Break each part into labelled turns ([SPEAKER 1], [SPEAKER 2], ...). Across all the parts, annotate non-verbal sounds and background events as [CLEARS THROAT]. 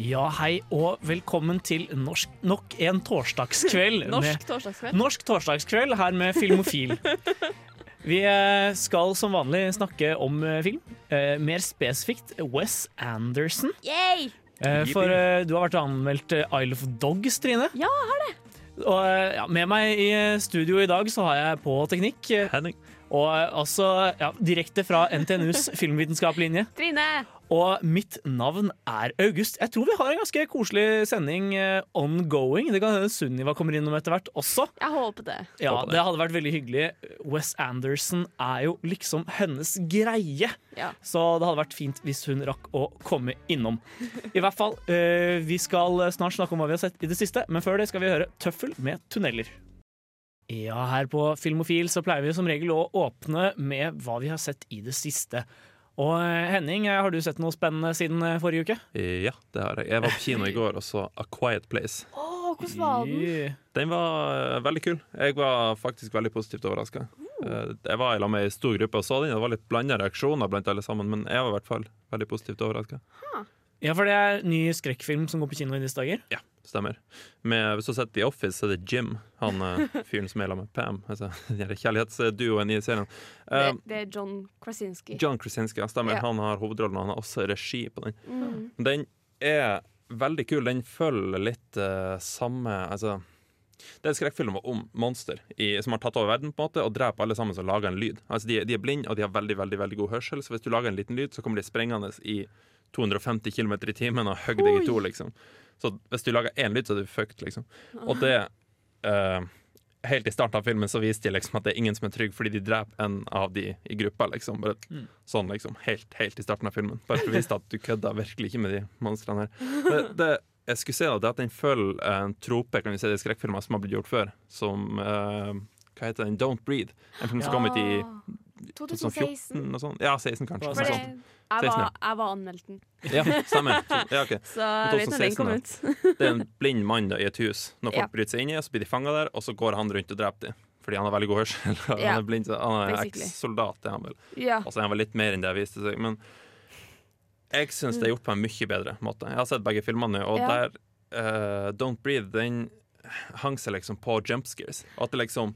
[SPEAKER 1] Ja, hei og velkommen til norsk, nok en torsdagskveld. [LAUGHS]
[SPEAKER 2] Norsk
[SPEAKER 1] med,
[SPEAKER 2] torsdagskveld.
[SPEAKER 1] norsk torsdagskveld her med Filmofil. [LAUGHS] Vi eh, skal som vanlig snakke om eh, film. Eh, mer spesifikt Wes Anderson.
[SPEAKER 2] Yay!
[SPEAKER 1] Eh, for du har vært anmeldt Isle of Dogs, Trine.
[SPEAKER 2] Ja, jeg har det.
[SPEAKER 1] Og ja, med meg i studio i dag så har jeg på teknikk.
[SPEAKER 3] Henning.
[SPEAKER 1] Og også altså ja, direkte fra NTNUs [LAUGHS] filmvitenskapslinje.
[SPEAKER 2] Trine.
[SPEAKER 1] Og mitt navn er August. Jeg tror vi har en ganske koselig sending eh, ongoing. Det kan hende Sunniva kommer innom etter hvert også.
[SPEAKER 2] Jeg håper det.
[SPEAKER 1] Ja, Det hadde vært veldig hyggelig. Wes Anderson er jo liksom hennes greie.
[SPEAKER 2] Ja.
[SPEAKER 1] Så det hadde vært fint hvis hun rakk å komme innom. I hvert fall, eh, Vi skal snart snakke om hva vi har sett i det siste, men før det skal vi høre Tøffel med tunneler. Ja, her på Filmofil så pleier vi som regel å åpne med hva vi har sett i det siste. Og eh, Henning, eh, har du sett noe spennende siden eh, forrige uke?
[SPEAKER 3] Ja, det har jeg. Jeg var på kino i går og så A Quiet Place.
[SPEAKER 2] Oh, hvordan var den?
[SPEAKER 3] Den var veldig kul. Jeg var faktisk veldig positivt overraska. Jeg var i lag med ei stor gruppe og så den. Det var litt blanda reaksjoner blant alle sammen, men jeg var i hvert fall veldig positivt overraska.
[SPEAKER 1] Ja, for det er ny skrekkfilm som går på kino i disse dager.
[SPEAKER 3] Ja, stemmer. Med, hvis du har sett The Office, så er det Jim, han eh, [LAUGHS] fyren som er sammen med Pam. Altså, [LAUGHS] kjærlighetsduoen i serien.
[SPEAKER 2] Det,
[SPEAKER 3] Eh,
[SPEAKER 2] det er John Krasinski.
[SPEAKER 3] John Krasinski, ja, stemmer.
[SPEAKER 2] Ja.
[SPEAKER 3] Han har hovedrollen, og han har også regi på den.
[SPEAKER 2] Mm.
[SPEAKER 3] Den er veldig kul. Den følger litt uh, samme Altså det er en skrekkfilm om monster i, som har tatt over verden på en måte og dreper alle sammen som lager en lyd. Altså de, de er blinde, og de har veldig veldig, veldig god hørsel, så hvis du lager en liten lyd, så kommer de sprengende i 250 km i timen og hogg deg i to, liksom. Så hvis du lager én lyd, så er du fucked, liksom. Og det uh, Helt i starten av filmen så viste de liksom at det er ingen som er trygg fordi de dreper en av de i gruppa, liksom. Bare sånn, liksom. Helt, helt i starten av filmen. Bare for å vise at du kødda virkelig ikke med de monstrene her. [LAUGHS] Det, det jeg skulle si da, det er at den følger en trope kan vi si, det i skrekkfilmer som har blitt gjort før, som uh, Hva heter den? Don't Breathe. En film som kom ut i
[SPEAKER 2] 2016.
[SPEAKER 3] 2014 og sånn. Ja, 16 kanskje.
[SPEAKER 2] For
[SPEAKER 3] noe
[SPEAKER 2] det, jeg, var, jeg var anmeldt den,
[SPEAKER 3] Ja, stemmer. [LAUGHS] Ja, okay.
[SPEAKER 2] så jeg vet når den kom ut.
[SPEAKER 3] Det er en blind mann da, i et hus. Når folk
[SPEAKER 2] Ja.
[SPEAKER 3] bryter seg inn i, så blir de fanga der, og så går han rundt og dreper dem. Fordi han har veldig god hørsel. Han er blind, så han er eks-soldat, er han vel.
[SPEAKER 2] Ja.
[SPEAKER 3] Altså, han var litt mer enn det viste seg. Men jeg syns det er gjort på en mye bedre måte. Jeg har sett begge filmene, og
[SPEAKER 2] Ja.
[SPEAKER 3] der uh, Don't Breathe, den hang seg liksom på jump scares. Og at det liksom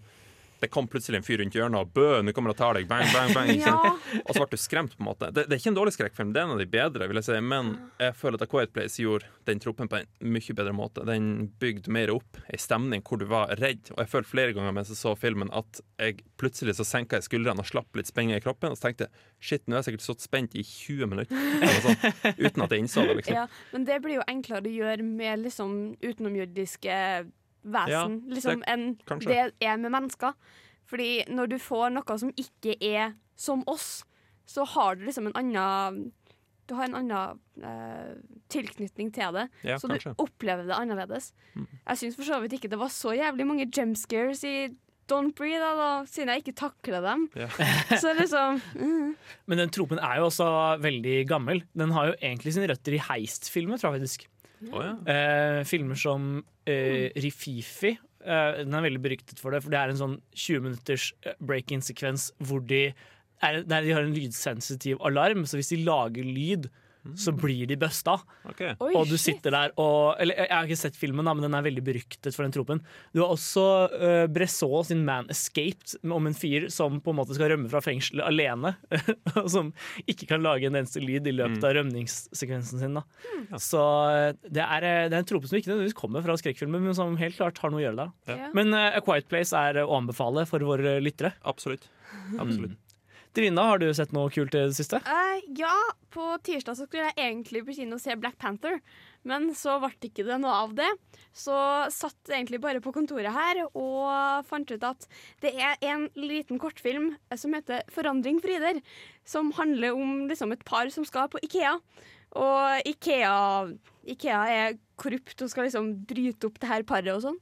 [SPEAKER 3] det kom plutselig en fyr rundt hjørnet og 'bø, nå kommer og tar deg', bang, bang, bang. [LAUGHS]
[SPEAKER 2] Ja.
[SPEAKER 3] Og så ble du skremt, på en måte. Det, det er ikke en dårlig skrekkfilm, det er en av de bedre, vil jeg si. Men jeg føler at A Quiet Place gjorde den troppen på en mye bedre måte. Den bygde mer opp ei stemning hvor du var redd. Og jeg følte flere ganger mens jeg så filmen at jeg plutselig så senka jeg skuldrene og slapp litt spenninger i kroppen. Og så tenkte jeg shit, nå har jeg sikkert stått spent i 20 minutter. Sånn, [LAUGHS] uten at jeg innså det, liksom.
[SPEAKER 2] ja. Men det blir jo enklere å gjøre med liksom utenomjordiske vesen
[SPEAKER 3] Ja,
[SPEAKER 2] liksom, enn det er med mennesker. Fordi når du får noe som ikke er som oss, så har du liksom en annen Du har en annen eh, tilknytning til det,
[SPEAKER 3] Ja,
[SPEAKER 2] så
[SPEAKER 3] kanskje.
[SPEAKER 2] du opplever det annerledes.
[SPEAKER 3] Mm.
[SPEAKER 2] Jeg syns for så vidt ikke det var så jævlig mange jumpscares i Don't Breathe, da, da, siden jeg ikke takler dem.
[SPEAKER 3] Yeah. [LAUGHS]
[SPEAKER 2] Så liksom mm.
[SPEAKER 1] Men den tropen er jo også veldig gammel. Den har jo egentlig sine røtter i heistfilmer, tror jeg faktisk.
[SPEAKER 3] Å, ja.
[SPEAKER 1] Eh, filmer som eh, Rififi. Eh, den er veldig beryktet for det, for det er en sånn 20 minutters eh, break-in-sekvens hvor de, er, de har en lydsensitiv alarm, så hvis de lager lyd, så blir de busta.
[SPEAKER 3] Okay.
[SPEAKER 2] Oi,
[SPEAKER 1] Og du sitter der og Eller jeg har ikke sett filmen, da, men den er veldig beryktet for den tropen. Du har også uh, Bresson sin Man Escaped, om en fyr som på en måte skal rømme fra fengselet alene. [LAUGHS] og som ikke kan lage en eneste lyd i løpet av rømningssekvensen sin. Da. Så eh, det er, eh, det er en trope som ikke nødvendigvis kommer fra skrekkfilmer, men som helt klart har noe å gjøre der. da.
[SPEAKER 2] Ja.
[SPEAKER 1] Men uh, A Quiet Place er å anbefale for våre lyttere.
[SPEAKER 3] Absolutt. Absolutt.
[SPEAKER 1] Trina, har du sett noe kult i det siste?
[SPEAKER 2] Uh, ja, på tirsdag så skulle jeg egentlig på kino og se Black Panther, men så ble det ikke det noe av det. Så satt egentlig bare på kontoret her og fant ut at det er en liten kortfilm som heter 'Forandring Frider', som handler om liksom et par som skal på Ikea. Og Ikea, Ikea er korrupt og skal liksom bryte opp det her paret og sånn.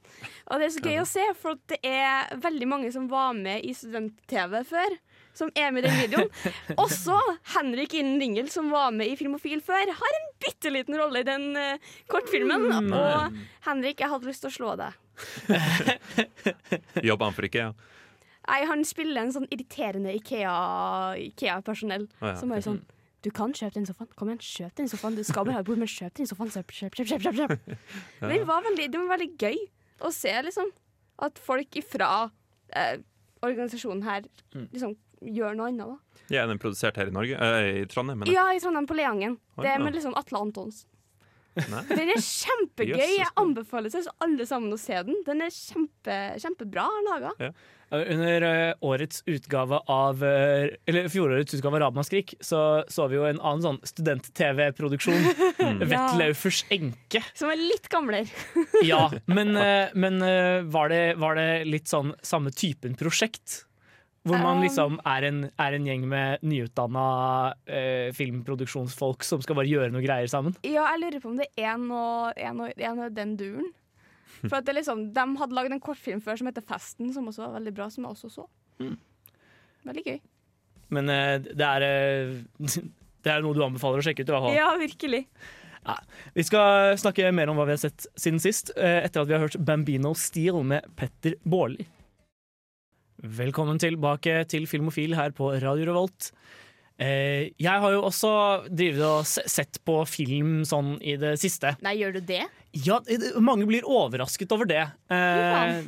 [SPEAKER 2] Og det er så gøy å se, for det er veldig mange som var med i student-TV før. Som er med i den videoen. Også Henrik Innen Ringel, som var med i Filmofil før, har en bitte liten rolle i den uh, kortfilmen. Og Henrik, jeg hadde lyst til å slå deg. [LAUGHS]
[SPEAKER 3] Jobber han for ja
[SPEAKER 2] Nei, han spiller en sånn irriterende Ikea- Ikea-personell.
[SPEAKER 3] Ja,
[SPEAKER 2] Som bare sånn Du kan kjøpe den sofaen. Kom igjen, kjøp den sofaen. Du skal bare ha et bord, men kjøp den sofaen. Kjøp, kjøp, kjøp, kjøp, kjøp, kjøp. [LAUGHS] Men det var, veldig, det var veldig gøy å se, liksom. At folk ifra eh, organisasjonen her liksom gjør noe annet, da.
[SPEAKER 3] Ja, er den produsert her i Norge? Eh, I Trondheim, mener.
[SPEAKER 2] Ja, i Trondheim på Leangen. Det er med liksom Atle Antonsen.
[SPEAKER 3] Nei. [LAUGHS]
[SPEAKER 2] Den er kjempegøy. Jeg anbefaler til alle sammen å se den. Den er kjempe, kjempebra laga.
[SPEAKER 1] Under eh, årets utgave av eh, Eller fjorårets utgave av Ramaskrik så så vi jo en annen sånn student-TV-produksjon. [LAUGHS]
[SPEAKER 3] Mm.
[SPEAKER 1] Vettlaufers enke.
[SPEAKER 2] Som er litt gamlere.
[SPEAKER 1] Ja, men, eh, men var, det, var det litt sånn samme typen prosjekt? Hvor man
[SPEAKER 2] Um.
[SPEAKER 1] liksom er en, er en gjeng med nyutdanna eh, filmproduksjonsfolk som skal bare gjøre noe greier sammen?
[SPEAKER 2] Ja, jeg lurer på om det er noe, av den duren. For at det liksom, De hadde lagd en kortfilm før som heter Festen, som også var veldig bra. Som jeg også så. Veldig gøy.
[SPEAKER 1] Men eh, det er eh, [LAUGHS] Det er noe du anbefaler å sjekke ut? i hvert fall.
[SPEAKER 2] Ja, virkelig.
[SPEAKER 1] Vi skal snakke mer om hva vi har sett siden sist, eh, etter at vi har hørt Bambino Steel med Petter Baarli. Velkommen tilbake til Filmofil her på Radio Revolt. Eh, Jeg har jo også drivet og sett på film sånn i det siste.
[SPEAKER 2] Nei, gjør du det?
[SPEAKER 1] Ja, mange blir overrasket over det. Eh,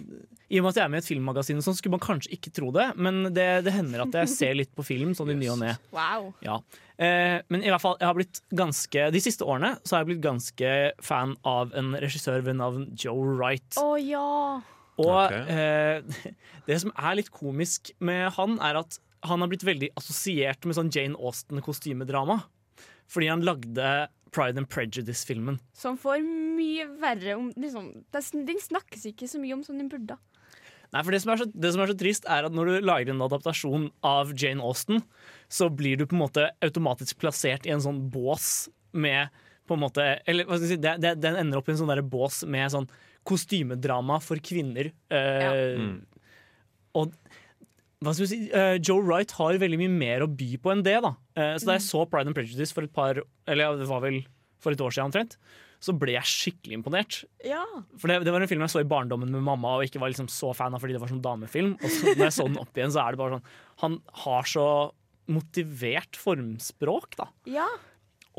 [SPEAKER 1] I og med at jeg er med i et filmmagasin, Så sånn, skulle man kanskje ikke tro det, men det, det hender at jeg ser litt på film sånn i ny og ne. [LAUGHS]
[SPEAKER 2] Wow.
[SPEAKER 1] Ja. Eh, men i hvert fall, jeg har blitt ganske de siste årene så har jeg blitt ganske fan av en regissør ved navn Joe Wright.
[SPEAKER 2] Å ja.
[SPEAKER 1] Og
[SPEAKER 3] okay.
[SPEAKER 1] eh, [LAUGHS] det som er litt komisk med han, er at han har blitt veldig assosiert med sånn Jane Austen-kostymedrama. Fordi han lagde Pride and Prejudice-filmen.
[SPEAKER 2] Som får mye verre om liksom, Den snakkes ikke så mye om som den burde.
[SPEAKER 1] Nei, for det som, er så, det som er så trist, er at når du lager en adaptasjon av Jane Austen, så blir du på en måte automatisk plassert i en sånn bås med på en måte, eller hva skal jeg si, det, det, Den ender opp i en sånn der bås med sånn kostymedrama for kvinner. Eh,
[SPEAKER 3] Mm.
[SPEAKER 1] Og hva skal si, uh, Joe Wright har veldig mye mer å by på enn det. da Uh, Så Da jeg så Pride and Prejudice for et par Eller ja, det var vel for et år siden omtrent, så ble jeg skikkelig imponert.
[SPEAKER 2] Ja.
[SPEAKER 1] For det, det var en film jeg så i barndommen med mamma og ikke var liksom så fan av fordi det var sånn damefilm. Og så når jeg så den opp igjen, så er det bare sånn Han har så motivert formspråk, da.
[SPEAKER 2] ja.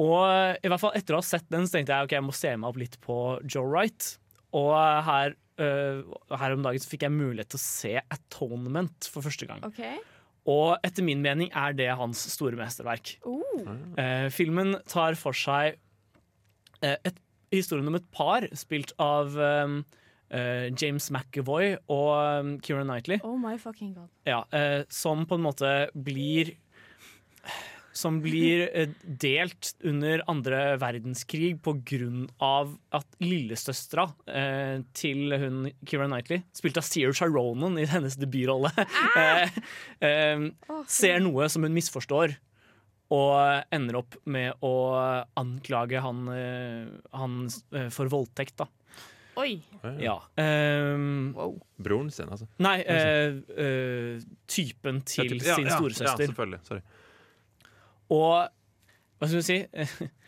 [SPEAKER 1] Og i hvert fall etter å ha sett den, så tenkte jeg ok, jeg må se meg opp litt på Joe Wright. Og her, uh, her om dagen så fikk jeg mulighet til å se Atonement for første gang.
[SPEAKER 2] Okay.
[SPEAKER 1] Og etter min mening er det hans store mesterverk.
[SPEAKER 2] Oh.
[SPEAKER 1] Uh, filmen tar for seg uh, et, historien om et par spilt av um, uh, James McAvoy og um, Keira Knightley.
[SPEAKER 2] oh my fucking god.
[SPEAKER 1] Ja, eh, som på en måte blir Som blir eh, delt under andre verdenskrig av at lillesøstera eh, til hun Keira Knightley, spilt av Sear Ronan i hennes debutrolle, [LAUGHS] eh, eh, ser noe som hun misforstår. Og ender opp med å anklage han, eh, han eh, for voldtekt, da.
[SPEAKER 2] Oi.
[SPEAKER 1] Ja. ehm,
[SPEAKER 3] Broren sin, altså.
[SPEAKER 1] Nei, uh, uh, typen til
[SPEAKER 3] Ja, typ- ja,
[SPEAKER 1] sin
[SPEAKER 3] ja, Ja, selvfølgelig. Sorry.
[SPEAKER 1] Og hva skal vi si [LAUGHS]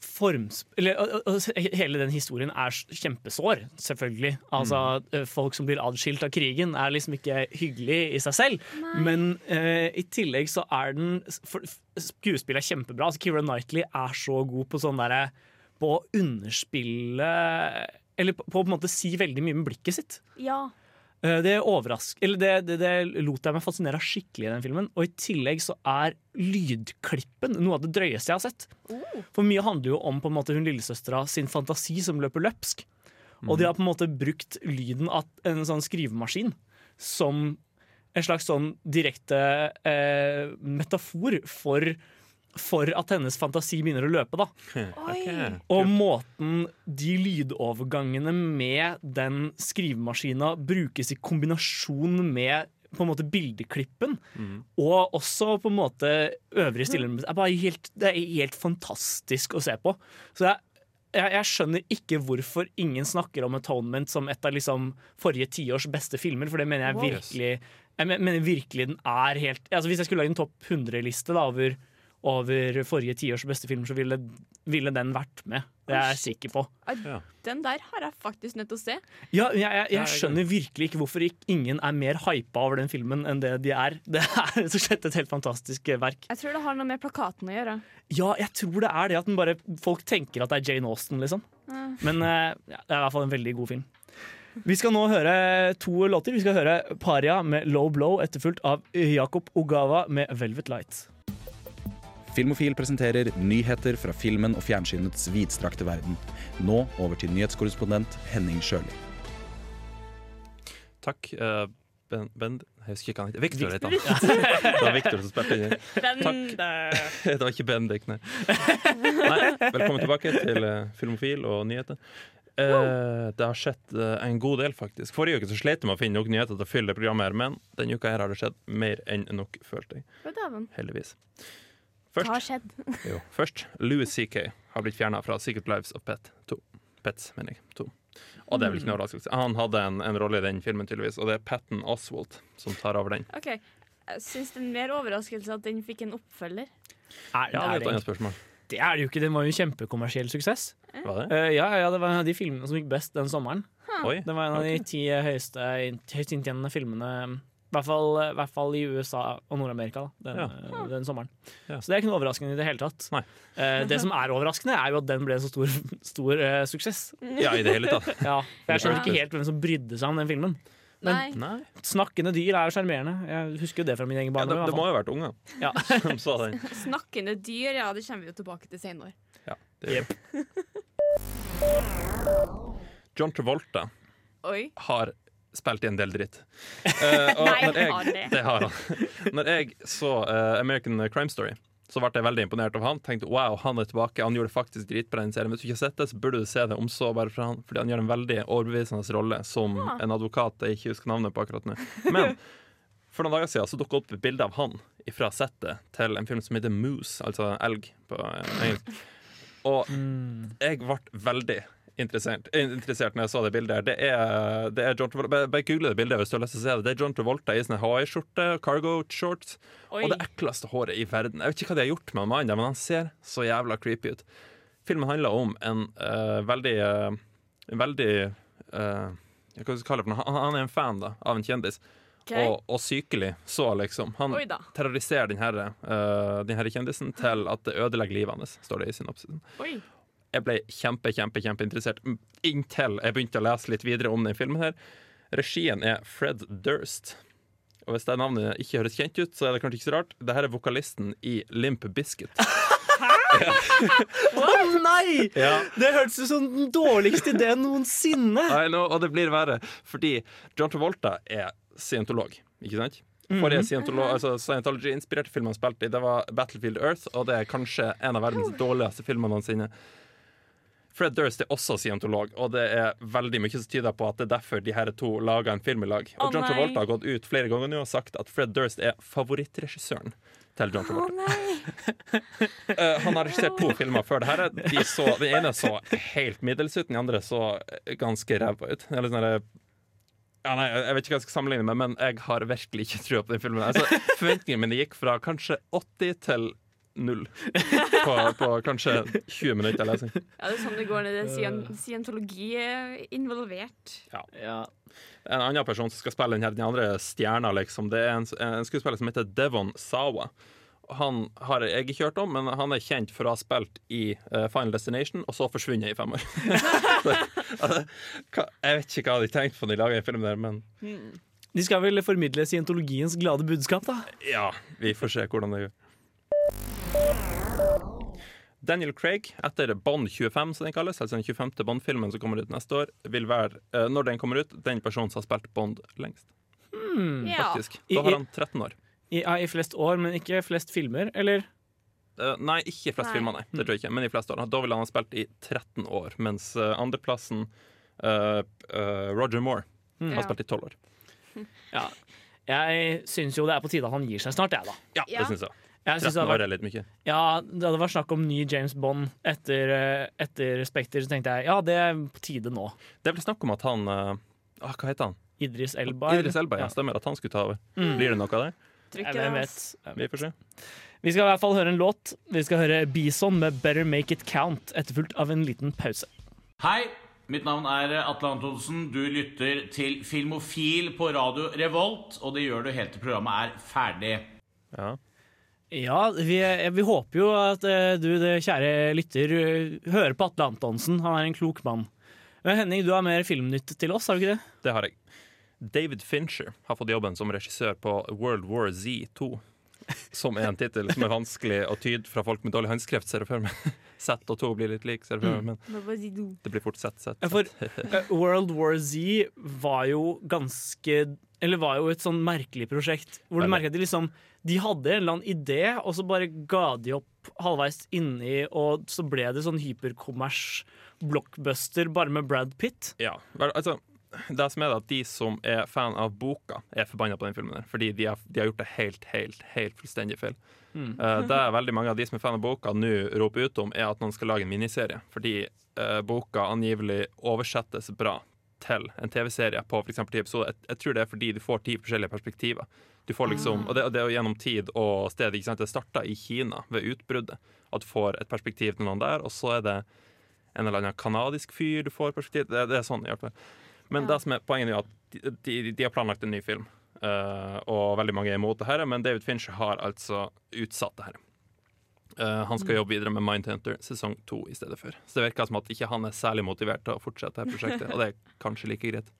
[SPEAKER 1] Forms... Eller, og, og, og, hele den historien er kjempesår, selvfølgelig. Altså, mm. Folk som blir adskilt av krigen, er liksom ikke hyggelig i seg selv. Men uh, i tillegg så er den Skuespillet er kjempebra. Altså, Keira Knightley er så god på sånn derre På å underspille Eller på, på på en måte si veldig mye med blikket sitt.
[SPEAKER 2] Ja.
[SPEAKER 1] Eh, Det, eller det, det, det lot jeg meg fascinere av skikkelig i den filmen. Og i tillegg så er lydklippen noe av det drøyeste jeg har sett. For mye handler jo om på en måte hun lillesøstera sin fantasi som løper løpsk. Og de har på en måte brukt lyden av en sånn skrivemaskin som en slags sånn direkte eh, metafor for, for at hennes fantasi begynner å løpe. da [LAUGHS]
[SPEAKER 3] Okay.
[SPEAKER 1] Og måten de lydovergangene med den skrivemaskina brukes i kombinasjon med på en måte bildeklippen,
[SPEAKER 3] Mm.
[SPEAKER 1] og også på en måte øvrige stillere er bare helt, Det er helt fantastisk å se på. Så jeg, jeg, jeg skjønner ikke hvorfor ingen snakker om Atonement som et av liksom forrige tiårs beste filmer, for det mener jeg virkelig Jeg mener virkelig den er helt altså Hvis jeg skulle lage en topp 100-liste over, over forrige tiårs beste film, så ville, ville den vært med. Det er jeg sikker på.
[SPEAKER 2] Den der har jeg faktisk nødt til å se.
[SPEAKER 1] Ja, jeg, jeg, jeg skjønner virkelig ikke hvorfor ikke ingen er mer hypa over den filmen enn det de er. Det er så slett et helt fantastisk verk.
[SPEAKER 2] Jeg tror det har noe med plakaten å gjøre.
[SPEAKER 1] Ja, jeg tror det er det at den bare, folk tenker at det er Jane Austen, liksom.
[SPEAKER 2] Ja.
[SPEAKER 1] Men eh, ja, det er i hvert fall en veldig god film. Vi skal nå høre to låter. Vi skal høre Paria med Low Blow, etterfulgt av Jakob Ogawa med Velvet Light.
[SPEAKER 4] Filmofil presenterer nyheter fra filmen og fjernsynets vidstrakte verden. Nå over til nyhetskorrespondent Henning Sjøli.
[SPEAKER 3] Takk. Uh, ben, ben, jeg husker ikke hva han heter. Victor heter han. [LAUGHS] Det var Victor som spilte inn.
[SPEAKER 2] Takk. [LAUGHS]
[SPEAKER 3] Det var ikke Bendik, nei. nei. Velkommen tilbake til eh, Filmofil og nyheter. Eh, det har skjedd uh, en god del, faktisk. Forrige uke så slet jeg med å finne nok nyheter til å fylle det programmet, her men denne uka her har det skjedd mer enn nok, følte jeg.
[SPEAKER 2] Å,
[SPEAKER 3] Heldigvis.
[SPEAKER 2] Hva har skjedd? [LAUGHS]
[SPEAKER 3] jo, først Louis CK har blitt fjerna fra Secret Lives of Pet 2. Pets, mener jeg. 2. Og det er vel ikke noe overraskelse. Han hadde en, en rolle i den filmen, tydeligvis, og det er Patten Oswald som tar over den.
[SPEAKER 2] OK. Jeg syns det er mer overraskelse at den fikk en oppfølger.
[SPEAKER 1] Er,
[SPEAKER 3] Ja, det er et annet spørsmål.
[SPEAKER 1] det er det jo ikke. Den var jo en kjempekommersiell suksess.
[SPEAKER 3] Var det?
[SPEAKER 1] Eh, ja, ja, det var en av de filmene som gikk best den sommeren.
[SPEAKER 3] Oi.
[SPEAKER 1] Det var en av de ti høyeste, høyest inntjenende filmene i hvert, fall, I hvert fall i USA og Nord-Amerika den,
[SPEAKER 3] Ja.
[SPEAKER 1] eh, den sommeren.
[SPEAKER 3] Ja.
[SPEAKER 1] Så det er ikke noe overraskende i det hele tatt.
[SPEAKER 3] Nei.
[SPEAKER 1] Eh, det som er overraskende, er jo at den ble en så stor, [LAUGHS] stor eh, suksess.
[SPEAKER 3] Ja, i det hele tatt. [LAUGHS]
[SPEAKER 1] Ja, for Jeg skjønner ikke helt hvem som brydde seg om den filmen.
[SPEAKER 2] Nei.
[SPEAKER 3] Nei.
[SPEAKER 1] Snakkende dyr er jo sjarmerende. Jeg husker jo det fra min egen
[SPEAKER 3] Ja, det, det må jo ha vært unge
[SPEAKER 1] Ja. [LAUGHS]
[SPEAKER 3] som sa den.
[SPEAKER 2] Snakkende dyr, ja, det kommer vi jo tilbake til senere.
[SPEAKER 3] Ja, det gjør det. John Travolta
[SPEAKER 2] Oi.
[SPEAKER 3] har spilt i en del dritt. Uh, [LAUGHS] og
[SPEAKER 2] Nei,
[SPEAKER 3] når jeg,
[SPEAKER 2] har det.
[SPEAKER 3] det har han. Når jeg så uh, American Crime Story, så ble jeg veldig imponert av han. Tenkte wow, han er tilbake. Han gjorde det faktisk dritbra i den serien. Hvis du ikke har sett det, så burde du se det om så bare fra han, fordi han gjør en veldig overbevisende rolle som
[SPEAKER 2] ja.
[SPEAKER 3] en advokat jeg ikke husker navnet på akkurat nå. Men for noen dager siden så dukket opp et bilde av han fra settet til en film som heter Moose, altså elg på eh, engelsk. Og jeg ble veldig interessert, eh, interessert når jeg så det bildet. Det er, det er John Travolta Bare, bare google det bildet hvis du har lyst til å se det. Det er John Travolta i sånne Hawaii-skjorte, cargo shorts,
[SPEAKER 2] Oi.
[SPEAKER 3] og det ekleste håret i verden. Jeg vet ikke hva de har gjort med mannen, men han ser så jævla creepy ut. Filmen handler om en uh, veldig uh, Veldig uh, jeg kalle det for? Han, han er en fan da, av en kjendis.
[SPEAKER 2] Okay.
[SPEAKER 3] Og, og sykelig så, liksom. Han terroriserer den her, eh, den her kjendisen til at det ødelegger livet hans, står det i synopsisen.
[SPEAKER 2] Oi.
[SPEAKER 3] Jeg ble kjempe, kjempe, kjempeinteressert inntil jeg begynte å lese litt videre om den filmen. her Regien er Fred Durst. Og hvis det navnet ikke høres kjent ut, så er det kanskje ikke så rart. Dette er vokalisten i Limp Biscuit.
[SPEAKER 1] Å nei!
[SPEAKER 3] Ja.
[SPEAKER 1] Det hørtes ut som den dårligste ideen noensinne.
[SPEAKER 3] Know, og det blir verre, fordi John Travolta er scientolog, ikke sant? Forrige scientolo- altså Scientology-inspirerte film han spilte i, det var Battlefield Earth, og det er kanskje en av verdens dårligste filmer noensinne. Fred Durst er også scientolog, og det er veldig mye som tyder på at det er derfor de her to laga en film i lag. Og
[SPEAKER 2] oh,
[SPEAKER 3] John. Travolta har gått ut flere ganger nå og sagt at Fred Durst er favorittregissøren til John Travolta. [LAUGHS] Eh, han har regissert to filmer før det her. De så, den ene så helt middels ut, den andre så ganske ræva ut. Eller sånn ja, nei, jeg vet ikke hva jeg skal sammenligne med, men jeg har virkelig ikke trua på den filmen. Altså, forventningene mine gikk fra kanskje 80 til null på, på kanskje 20 minutter lesing.
[SPEAKER 2] Ja, det er sånn det går når det er scientologi er involvert.
[SPEAKER 1] Ja.
[SPEAKER 3] En annen person som skal spille den, her, den andre stjerna, liksom, det er en, en skuespiller som heter Devon Sawa. Han har jeg ikke hørt om, men han er kjent for å ha spilt i uh, Final Destination, og så forsvunnet i fem år. Så, [LAUGHS] altså, jeg vet ikke hva de tenkte på når de laga en film der, men
[SPEAKER 1] De skal vel formidle scientologiens glade budskap, da?
[SPEAKER 3] ja, vi får se hvordan det gjør. Daniel Craig, etter Bond 25, som den kalles, altså den 25. Bond-filmen som kommer ut neste år, vil være, uh, når den kommer ut, den personen som har spilt Bond lengst.
[SPEAKER 2] Ja.
[SPEAKER 3] Faktisk. Da har han 13 år.
[SPEAKER 1] I, ja, I flest år, men ikke flest filmer, eller?
[SPEAKER 3] Uh, nei, ikke flest
[SPEAKER 2] Nei.
[SPEAKER 3] filmer, nei. Det tror jeg ikke, men i flest år. Da ville han ha spilt i 13 år, mens uh, andreplassen uh, eh, Roger Moore har spilt i 12 år. [LAUGHS]
[SPEAKER 1] Ja. Jeg syns jo det er på tide at han gir seg snart, jeg, da.
[SPEAKER 3] Ja,
[SPEAKER 2] Ja.
[SPEAKER 3] det synes jeg.
[SPEAKER 1] Jeg
[SPEAKER 3] 13
[SPEAKER 1] det,
[SPEAKER 3] år er litt mye.
[SPEAKER 1] ja, Da det var snakk om ny James Bond etter, eh, etter Spekter, så tenkte jeg ja, det er på tide nå.
[SPEAKER 3] Det ble snakk om at han ah, Hva heter han?
[SPEAKER 1] Idris Elba.
[SPEAKER 3] Idris Elba, ja. Stemmer at han skulle ta over.
[SPEAKER 1] Mm.
[SPEAKER 3] Blir det noe av det?
[SPEAKER 1] Hvem vet.
[SPEAKER 3] Vi får se.
[SPEAKER 1] Vi skal i hvert fall høre en låt. Vi skal høre Bison med 'Better Make It Count', etterfulgt av en liten pause.
[SPEAKER 5] Hei, mitt navn er Atle Antonsen. Du lytter til Filmofil på radio Revolt, og det gjør du helt til programmet er ferdig.
[SPEAKER 3] Ja.
[SPEAKER 1] Ja, vi, vi håper jo at eh, du, det kjære lytter, eh, hører på Atle Antonsen. Han er en klok mann. Men Henning, du har mer filmnytt til oss, har du ikke det?
[SPEAKER 3] Det har jeg. David Fincher har fått jobben som regissør på World War Z2. Som er en tittel som er vanskelig å tyde fra folk med dårlig håndskrift, ser jeg for meg. [LAUGHS] Z og 2 blir litt lik, ser jeg for meg, men det blir fort Z, Z.
[SPEAKER 1] For [LAUGHS] eh, World War Z var jo ganske Eller var jo et sånn merkelig prosjekt. Hvor du merker at de liksom De hadde en eller annen idé, og så bare ga de opp halvveis inni, og så ble det sånn hyperkommers blockbuster bare med Brad Pitt.
[SPEAKER 3] Ja, altså det som er det at De som er fan av boka, er forbanna på den filmen. der Fordi de har, de har gjort det helt, helt, helt fullstendig feil. Eh, det er veldig mange av de som er fan av boka nå roper ut om, er at noen skal lage en miniserie. Fordi uh, boka angivelig oversettes bra til en TV-serie på f.eks. ti episoder. Jeg, jeg tror det er fordi du får ti forskjellige perspektiver. Du får liksom, og det, og det er jo gjennom tid og sted. ikke sant? Det starta i Kina ved utbruddet. At du får et perspektiv til noen der, og så er det en eller annen kanadisk fyr du får perspektiv Det, det er sånn hvert fall. Men det som er poenget er at de, de, de har planlagt en ny film, uh, og veldig mange er imot det her, men David Fincher har altså utsatt det her. Uh, han skal jobbe videre med Mindhunter sesong to i stedet for. Så det virker som at ikke han er særlig motivert til å fortsette dette prosjektet, og det er kanskje like greit,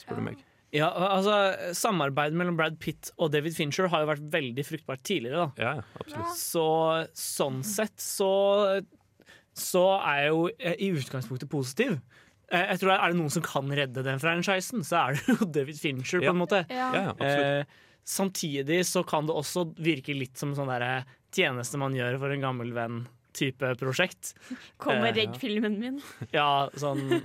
[SPEAKER 3] spør du meg.
[SPEAKER 1] Ja, altså Samarbeidet mellom Brad Pitt og David Fincher har jo vært veldig fruktbart tidligere. da
[SPEAKER 3] Ja, ja.
[SPEAKER 1] Så sånn sett så Så er jeg jo eh, i utgangspunktet positiv. Eh, Jeg tror Er det noen som kan redde den franchisen, så er det jo [LAUGHS] David Fincher. på en måte
[SPEAKER 2] Ja.
[SPEAKER 3] Ja, absolutt.
[SPEAKER 1] Eh, samtidig så kan det også virke litt som sånn tjeneste man gjør for en gammel venn-type prosjekt.
[SPEAKER 2] Kom og
[SPEAKER 1] Eh,
[SPEAKER 2] redd filmen min.
[SPEAKER 1] Ja, sånn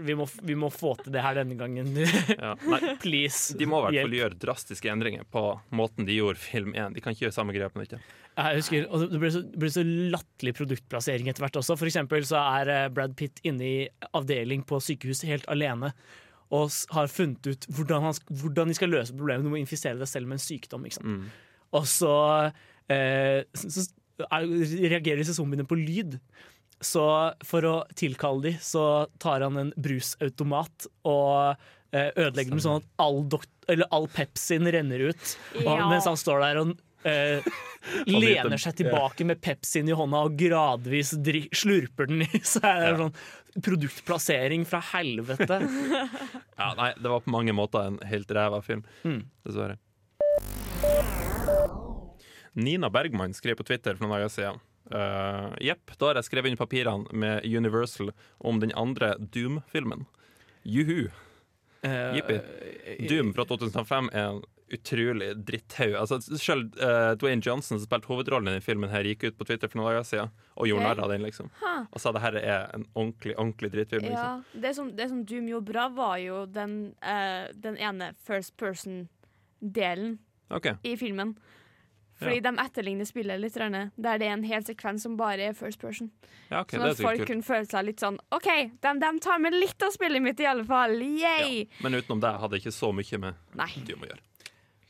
[SPEAKER 1] vi må, vi må få til det her denne gangen. [LAUGHS]
[SPEAKER 3] Ja. Nei, [LAUGHS]
[SPEAKER 1] Please.
[SPEAKER 3] de må i hvert fall gjøre drastiske endringer på måten de gjorde film 1. De kan ikke gjøre samme grep ikke? nytt.
[SPEAKER 1] Jeg husker, og Det ble så, ble så latterlig produktplassering etter hvert også. For eksempel så er eh, Brad Pitt inne i avdeling på sykehuset helt alene. Og har funnet ut hvordan, han, hvordan de skal løse problemet. Du må infisere deg selv med en sykdom. Ikke sant?
[SPEAKER 3] Mm.
[SPEAKER 1] Og så, eh, så, så reagerer disse zombiene på lyd. Så for å tilkalle de, så tar han en brusautomat og eh, ødelegger den sånn at all, all Pepsien renner ut. Og mens han står der og Uh, lener seg tilbake med Pepsien i hånda og gradvis dri slurper den i seg. Det er sånn produktplassering fra helvete.
[SPEAKER 3] Ja, nei, det var på mange måter en helt ræva film,
[SPEAKER 1] Mm.
[SPEAKER 3] dessverre. Nina Bergman skrev på Twitter for noen dager siden. Uh, Jepp, da har jeg skrevet inn papirene med Universal om den andre Doom-filmen. Juhu.
[SPEAKER 1] Eh,
[SPEAKER 3] Jippi. Doom fra 2005 er en utrolig dritthaug. Altså, selv uh, Dwayne Johnson som spilte hovedrollen i denne filmen, her gikk ut på Twitter for noen dager siden og gjorde narr av den. liksom Og sa det her er en ordentlig ordentlig drittfilm.
[SPEAKER 2] Ja,
[SPEAKER 3] Liksom.
[SPEAKER 2] det, som, det som Doom gjorde bra, var jo den, eh, den ene first person-delen
[SPEAKER 3] okay.
[SPEAKER 2] i filmen. Fordi de etterligner spillet litt, der det er en hel sekvens som bare er first person.
[SPEAKER 3] ja, okay,
[SPEAKER 2] sånn at folk kunne føle seg litt sånn OK, de, de tar med litt av spillet mitt, i alle fall. Yay!
[SPEAKER 3] Men utenom det hadde jeg ikke så mye med
[SPEAKER 2] Nei.
[SPEAKER 3] Doom å gjøre.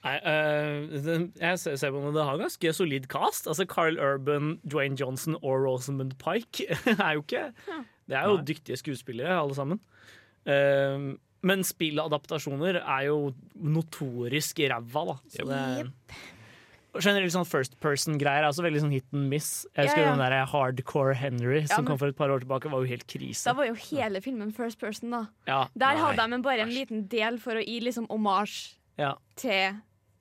[SPEAKER 1] Nei, uh, jeg ser ser på det, det har ganske solid cast. Altså Carl Urban, Dwayne Johnson og Rosamund Pike [LAUGHS] er jo ikke Det er jo
[SPEAKER 3] Nei.
[SPEAKER 1] dyktige skuespillere, alle sammen. Uh, men spilladaptasjoner er jo notorisk ræva, da. Så det, og Generelt sånn first person-greier er også veldig sånn hit and miss. Jeg husker
[SPEAKER 2] Ja, ja.
[SPEAKER 1] den der Hardcore Henry som
[SPEAKER 2] men-
[SPEAKER 1] kom for et par år tilbake, var jo helt krise.
[SPEAKER 2] Da var jo hele filmen first person, da.
[SPEAKER 1] Ja,
[SPEAKER 2] Der
[SPEAKER 3] Nei,
[SPEAKER 2] hadde de bare en liten del for å gi liksom omasj
[SPEAKER 1] ja.
[SPEAKER 2] til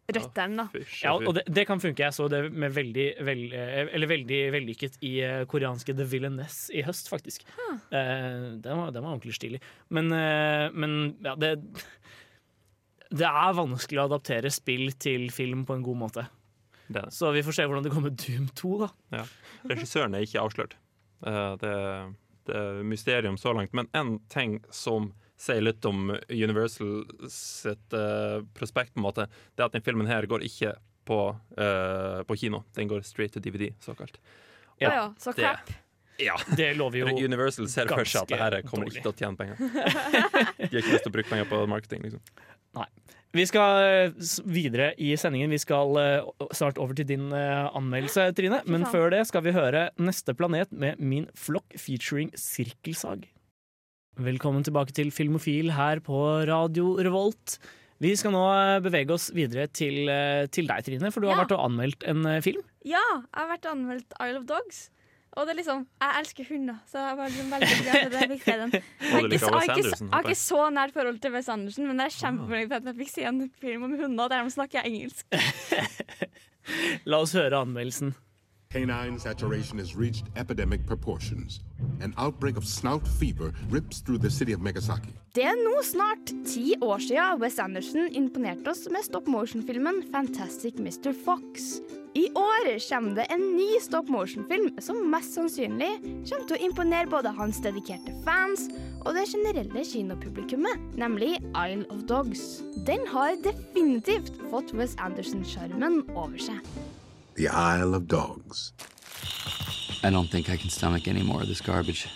[SPEAKER 2] røttene, da.
[SPEAKER 1] Ja, og det, det kan funke. Jeg så det med veldig, vel- eh, eller veldig vellykket i eh, koreanske The Villainess i høst, faktisk. Eh, den, var, den var ordentlig stilig. Men, men ja, det [LAUGHS] Det er vanskelig å adaptere spill til film på en god måte.
[SPEAKER 3] Det det.
[SPEAKER 1] Så vi får se hvordan det går med Doom 2, da.
[SPEAKER 3] Regissøren er ikke avslørt. Eh, det, det er mysterium så langt. Men en ting som sier litt om Universal sitt eh, prospekt, på en måte. Det er at denne filmen her går ikke på, eh, på kino. Den går straight to DVD, såkalt.
[SPEAKER 2] Å ja, så
[SPEAKER 3] det-
[SPEAKER 2] crap.
[SPEAKER 3] Ja.
[SPEAKER 1] Det lover jo
[SPEAKER 3] Universal ser for seg at det her kommer
[SPEAKER 1] dårlig.
[SPEAKER 3] ikke til å tjene penger. [LAUGHS] De har ikke lyst til å bruke penger på marketing, liksom.
[SPEAKER 1] Vi skal eh, videre i sendingen. Vi skal eh, snart over til din eh, anmeldelse, Trine. Men før det skal vi høre Neste planet med Min flokk featuring Sirkelsag. Velkommen tilbake til Filmofil her på Radio Revolt. Vi skal nå bevege oss videre til, til deg, Trine, for du har
[SPEAKER 2] Ja.
[SPEAKER 1] vært og anmeldt en film.
[SPEAKER 2] Ja, jeg har vært og anmeldt Isle of Dogs. Og det er liksom, Jeg elsker hunder, så jeg var liksom veldig glad for at jeg fikk se den. [LAUGHS] Jeg har ikke, jeg ikke, jeg har ikke så nært forhold til Wes Anderson, men jeg er kjempefornøyd for at jeg fikk se en film om hunder der de snakker engelsk. [LAUGHS]
[SPEAKER 1] La oss høre anmeldelsen.
[SPEAKER 6] Canine saturation has reached epidemic proportions. An outbreak of snout fever rips through the city of Megasaki.
[SPEAKER 2] Det er nå snart ti år siden Wes Anderson imponerte oss med stop motion-filmen Fantastic Mr. Fox. I år kommer det en ny stop motion-film som mest sannsynlig kommer til å imponere både hans dedikerte fans og det generelle kinopublikummet, nemlig Isle of Dogs. Den har definitivt fått Wes Anderson-sjarmen over seg.
[SPEAKER 6] The Isle of Dogs.
[SPEAKER 7] I don't think I can stomach any more of this garbage.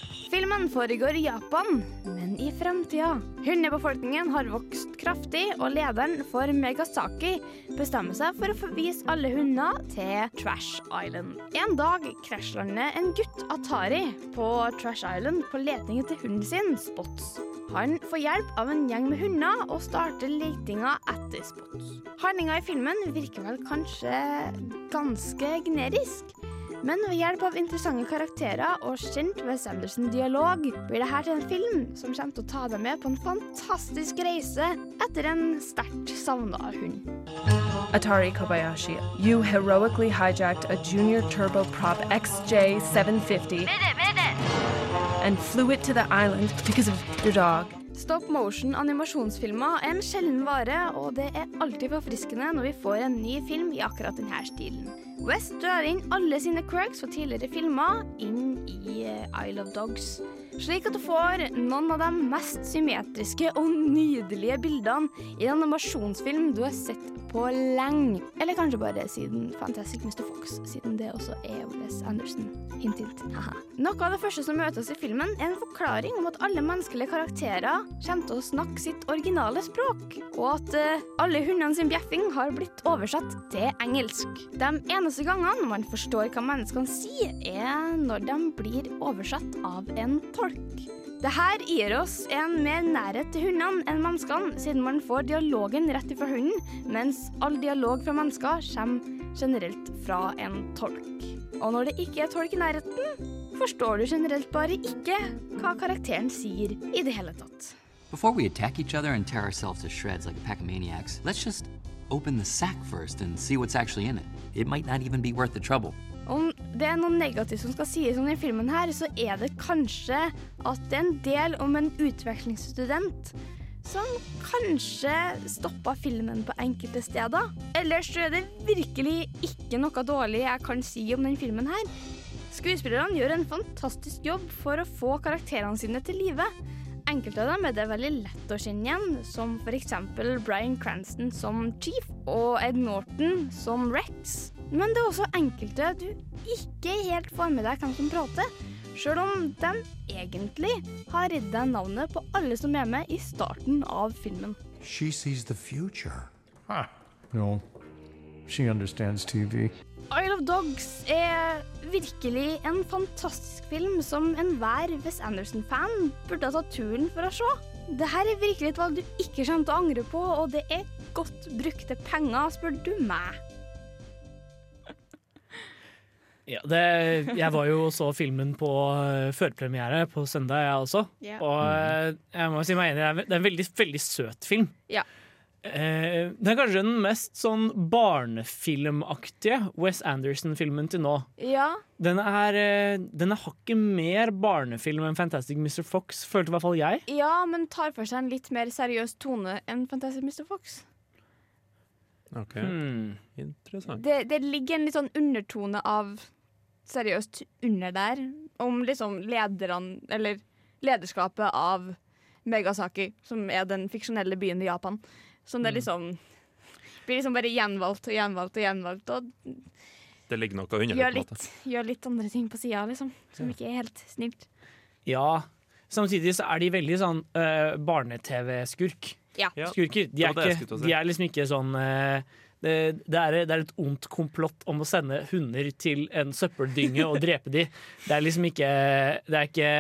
[SPEAKER 2] Filmen foregår i Japan, men i framtida. Hundebefolkningen har vokst kraftig, og lederen for Megasaki bestemmer seg for å forvise alle hunder til Trash Island. En dag krasjlander en gutt Atari på Trash Island på leting etter hunden sin, Spots. Han får hjelp av en gjeng med hunder og starter letinga etter Spots. Handlinga i filmen virker vel kanskje ganske generisk. Men ved hjelp av interessante karakterer og kjent Wes Anderson-dialog blir det her til en film som kommer til å ta deg med på en fantastisk reise etter en sterkt savna hund.
[SPEAKER 8] Atari Kobayashi, you heroically hijacked a Junior Turboprop XJ750 and flew it to the island because of your dog.
[SPEAKER 2] Stop motion animasjonsfilmer er en sjelden vare, og det er alltid forfriskende når vi får en ny film i akkurat denne stilen. West drar inn alle sine quirks fra tidligere filmer inn i eh, Isle of Dogs. Slik at du får noen av de mest symmetriske og nydelige bildene i en animasjonsfilm du har sett på lenge. Eller kanskje bare siden Fantastic Mr. Fox, siden det også er Wes Anderson. Hint, hint. Noe av det første som møter oss i filmen, er en forklaring om at alle menneskelige karakterer kommer til å snakke sitt originale språk, og at uh, alle hundene sin bjeffing har blitt oversatt til engelsk. De eneste gangene man forstår hva menneskene sier, er når de blir oversatt av en tolk. Dette gir oss en mer nærhet til hundene enn menneskene, siden man får dialogen rett ifra hunden, mens all dialog fra mennesker kommer generelt fra en tolk. Og når det ikke er tolk i nærheten, forstår du generelt bare ikke hva karakteren sier i det hele tatt.
[SPEAKER 7] Before we attack each other and tear ourselves to shreds like a pack of maniacs, let's just open the sack first and see what's actually in it. It might not even be worth the trouble.
[SPEAKER 2] Om det er noe negativt som skal sies om denne filmen, her, så er det kanskje at det er en del om en utvekslingsstudent som kanskje stoppa filmen på enkelte steder. Ellers er det virkelig ikke noe dårlig jeg kan si om denne filmen her. Skuespillerne gjør en fantastisk jobb for å få karakterene sine til live. Enkelte av dem er det veldig lett å kjenne igjen, som f.eks. Bryan Cranston som Chief og Ed Norton som Rex. Men det er også enkelte du ikke helt får med deg hvem som prater, sjøl om de egentlig har deg navnet på alle som er med i starten av filmen.
[SPEAKER 9] She sees the future.
[SPEAKER 10] Huh. No. She understands TV.
[SPEAKER 2] Isle of Dogs er virkelig en fantastisk film som enhver Wes Anderson-fan burde ha tatt turen for å se. Dette er virkelig et valg du ikke kommer til å angre på, og det er godt brukte penger, spør du meg.
[SPEAKER 1] Ja, det, jeg var jo og så filmen på uh, førpremiere på søndag, jeg også.
[SPEAKER 2] Ja.
[SPEAKER 1] Og uh, jeg må si meg enig, det er, det er en veldig, veldig søt film.
[SPEAKER 2] Ja.
[SPEAKER 1] Eh, det er kanskje den mest sånn barnefilmaktige Wes Anderson-filmen til nå.
[SPEAKER 2] Ja,
[SPEAKER 1] Den er, eh, den er hakket mer barnefilm enn Fantastic Mr. Fox, følte i hvert fall jeg.
[SPEAKER 2] ja, men tar for seg en litt mer seriøs tone enn Fantastic Mr. Fox.
[SPEAKER 3] OK.
[SPEAKER 1] Hmm.
[SPEAKER 3] Interessant.
[SPEAKER 2] Det, det ligger en litt sånn undertone av seriøst under der, om liksom lederne Eller lederskapet av Megasaki, som er den fiksjonelle byen i Japan. Som det
[SPEAKER 3] Mm.
[SPEAKER 2] liksom blir liksom bare gjenvalgt og gjenvalgt og gjenvalgt. Og
[SPEAKER 3] Det ligger noe under
[SPEAKER 2] gjør litt, gjør litt andre ting på sida, liksom. Som
[SPEAKER 3] Ja.
[SPEAKER 2] ikke er helt snilt.
[SPEAKER 1] Ja. Samtidig så er de veldig sånn eh, barne-TV-skurk.
[SPEAKER 2] Ja.
[SPEAKER 1] Skurker. De
[SPEAKER 3] det
[SPEAKER 1] er, ikke, de er liksom ikke sånn eh, det, det, er, det er et ondt komplott om å sende hunder til en søppeldynge og drepe de. Det er liksom ikke Det er ikke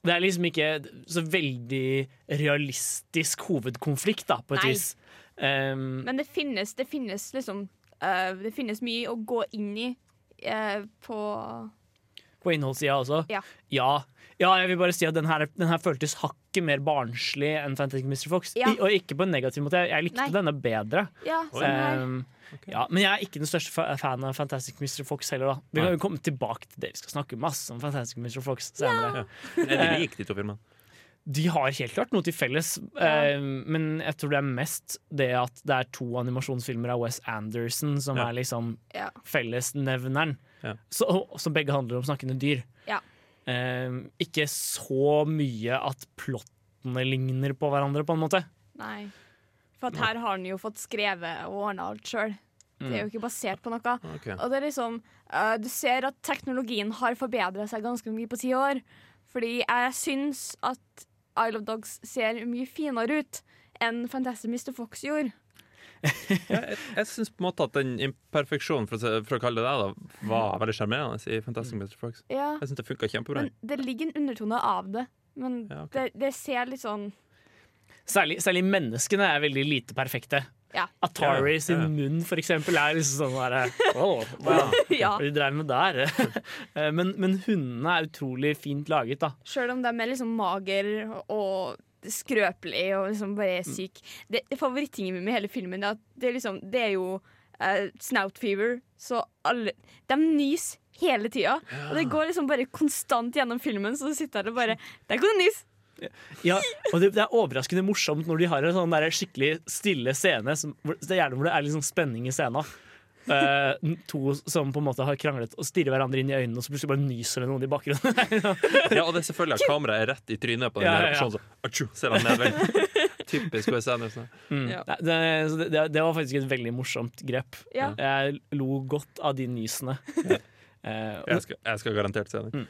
[SPEAKER 1] Det er liksom ikke så veldig realistisk hovedkonflikt, da, på et
[SPEAKER 2] Nei.
[SPEAKER 1] vis. Um,
[SPEAKER 2] Men det finnes, det finnes liksom uh, Det finnes mye å gå inn i uh, på
[SPEAKER 1] På innholdssida også?
[SPEAKER 2] Ja.
[SPEAKER 1] ja. Ja, jeg vil bare si at den her, den her føltes hakket mer barnslig enn Fantastic Mr. Fox.
[SPEAKER 2] Ja.
[SPEAKER 1] I, og ikke på en negativ måte. Jeg, jeg likte
[SPEAKER 2] Nei.
[SPEAKER 1] denne bedre.
[SPEAKER 2] Ja, um.
[SPEAKER 1] Um, ja, men jeg er ikke den største fa- fan av Fantastic Mr. Fox heller. da Vi kan jo komme tilbake til det. Vi skal snakke masse om Fantastic Mr. Fox senere.
[SPEAKER 3] Ja. Er det like, de to filmene?
[SPEAKER 1] De har helt klart noe til felles, eh, men jeg tror det er mest det at det er to animasjonsfilmer av Wes Anderson som
[SPEAKER 3] Ja.
[SPEAKER 1] er liksom
[SPEAKER 2] Ja.
[SPEAKER 1] fellesnevneren.
[SPEAKER 3] Ja.
[SPEAKER 1] Som begge handler om snakkende dyr.
[SPEAKER 2] Ja.
[SPEAKER 1] Eh, ikke så mye at plottene ligner på hverandre, på en måte.
[SPEAKER 2] Nei. For at her har han jo fått skrevet og ordna alt sjøl. Det er jo ikke basert på noe.
[SPEAKER 3] Okay.
[SPEAKER 2] Og det er liksom uh, Du ser at teknologien har forbedra seg ganske mye på ti år. Fordi jeg syns at Isle of Dogs ser mye finere ut enn Fantastic Mr. Fox gjorde. [LAUGHS]
[SPEAKER 3] Jeg, jeg syns på en måte at den imperfeksjonen, for å, for å kalle det det, da, var veldig sjarmerende i Fantastic Mr. Fox.
[SPEAKER 2] Ja.
[SPEAKER 3] Jeg syns det funka kjempebra.
[SPEAKER 2] Men det ligger en undertone av det. Men
[SPEAKER 3] Ja, okay.
[SPEAKER 2] det, det ser litt sånn
[SPEAKER 1] Særlig, særlig menneskene er veldig lite perfekte.
[SPEAKER 2] Ja.
[SPEAKER 1] Atari
[SPEAKER 3] Ja, ja.
[SPEAKER 1] sin munn, for eksempel, er liksom sånn derre oh, wow, [LAUGHS]
[SPEAKER 2] Ja.
[SPEAKER 1] Hva de dreiv med der? [LAUGHS] Eh, men, men hundene er utrolig fint laget, da.
[SPEAKER 2] Sjøl om de er liksom mager og skrøpelig og liksom bare syk. Det, det Favorittingen min med hele filmen er at det er, liksom, det er jo uh, snout fever, så alle De nys hele tida. Og det går liksom bare konstant gjennom filmen, så du sitter der og bare Der går det nys!
[SPEAKER 1] Ja, og det, det er overraskende morsomt når de har en sånn der skikkelig stille scene. Som, det er gjerne hvor det er litt sånn spenning i scenen. Uh, to som på en måte har kranglet og stirrer hverandre inn i øynene, og så plutselig bare nyser det noen i bakgrunnen. [LAUGHS]
[SPEAKER 3] Ja, og det er selvfølgelig at kameraet er rett i trynet på den
[SPEAKER 1] Ja,
[SPEAKER 3] der
[SPEAKER 1] ja, ja.
[SPEAKER 3] Ser han nedvei. Typisk Wes Anderson.
[SPEAKER 1] Mm. Ja. det, det, det, det var faktisk et veldig morsomt grep.
[SPEAKER 2] Ja.
[SPEAKER 1] Jeg lo godt av de nysene. Eh, og-
[SPEAKER 3] Jeg skal, jeg skal garantert se den.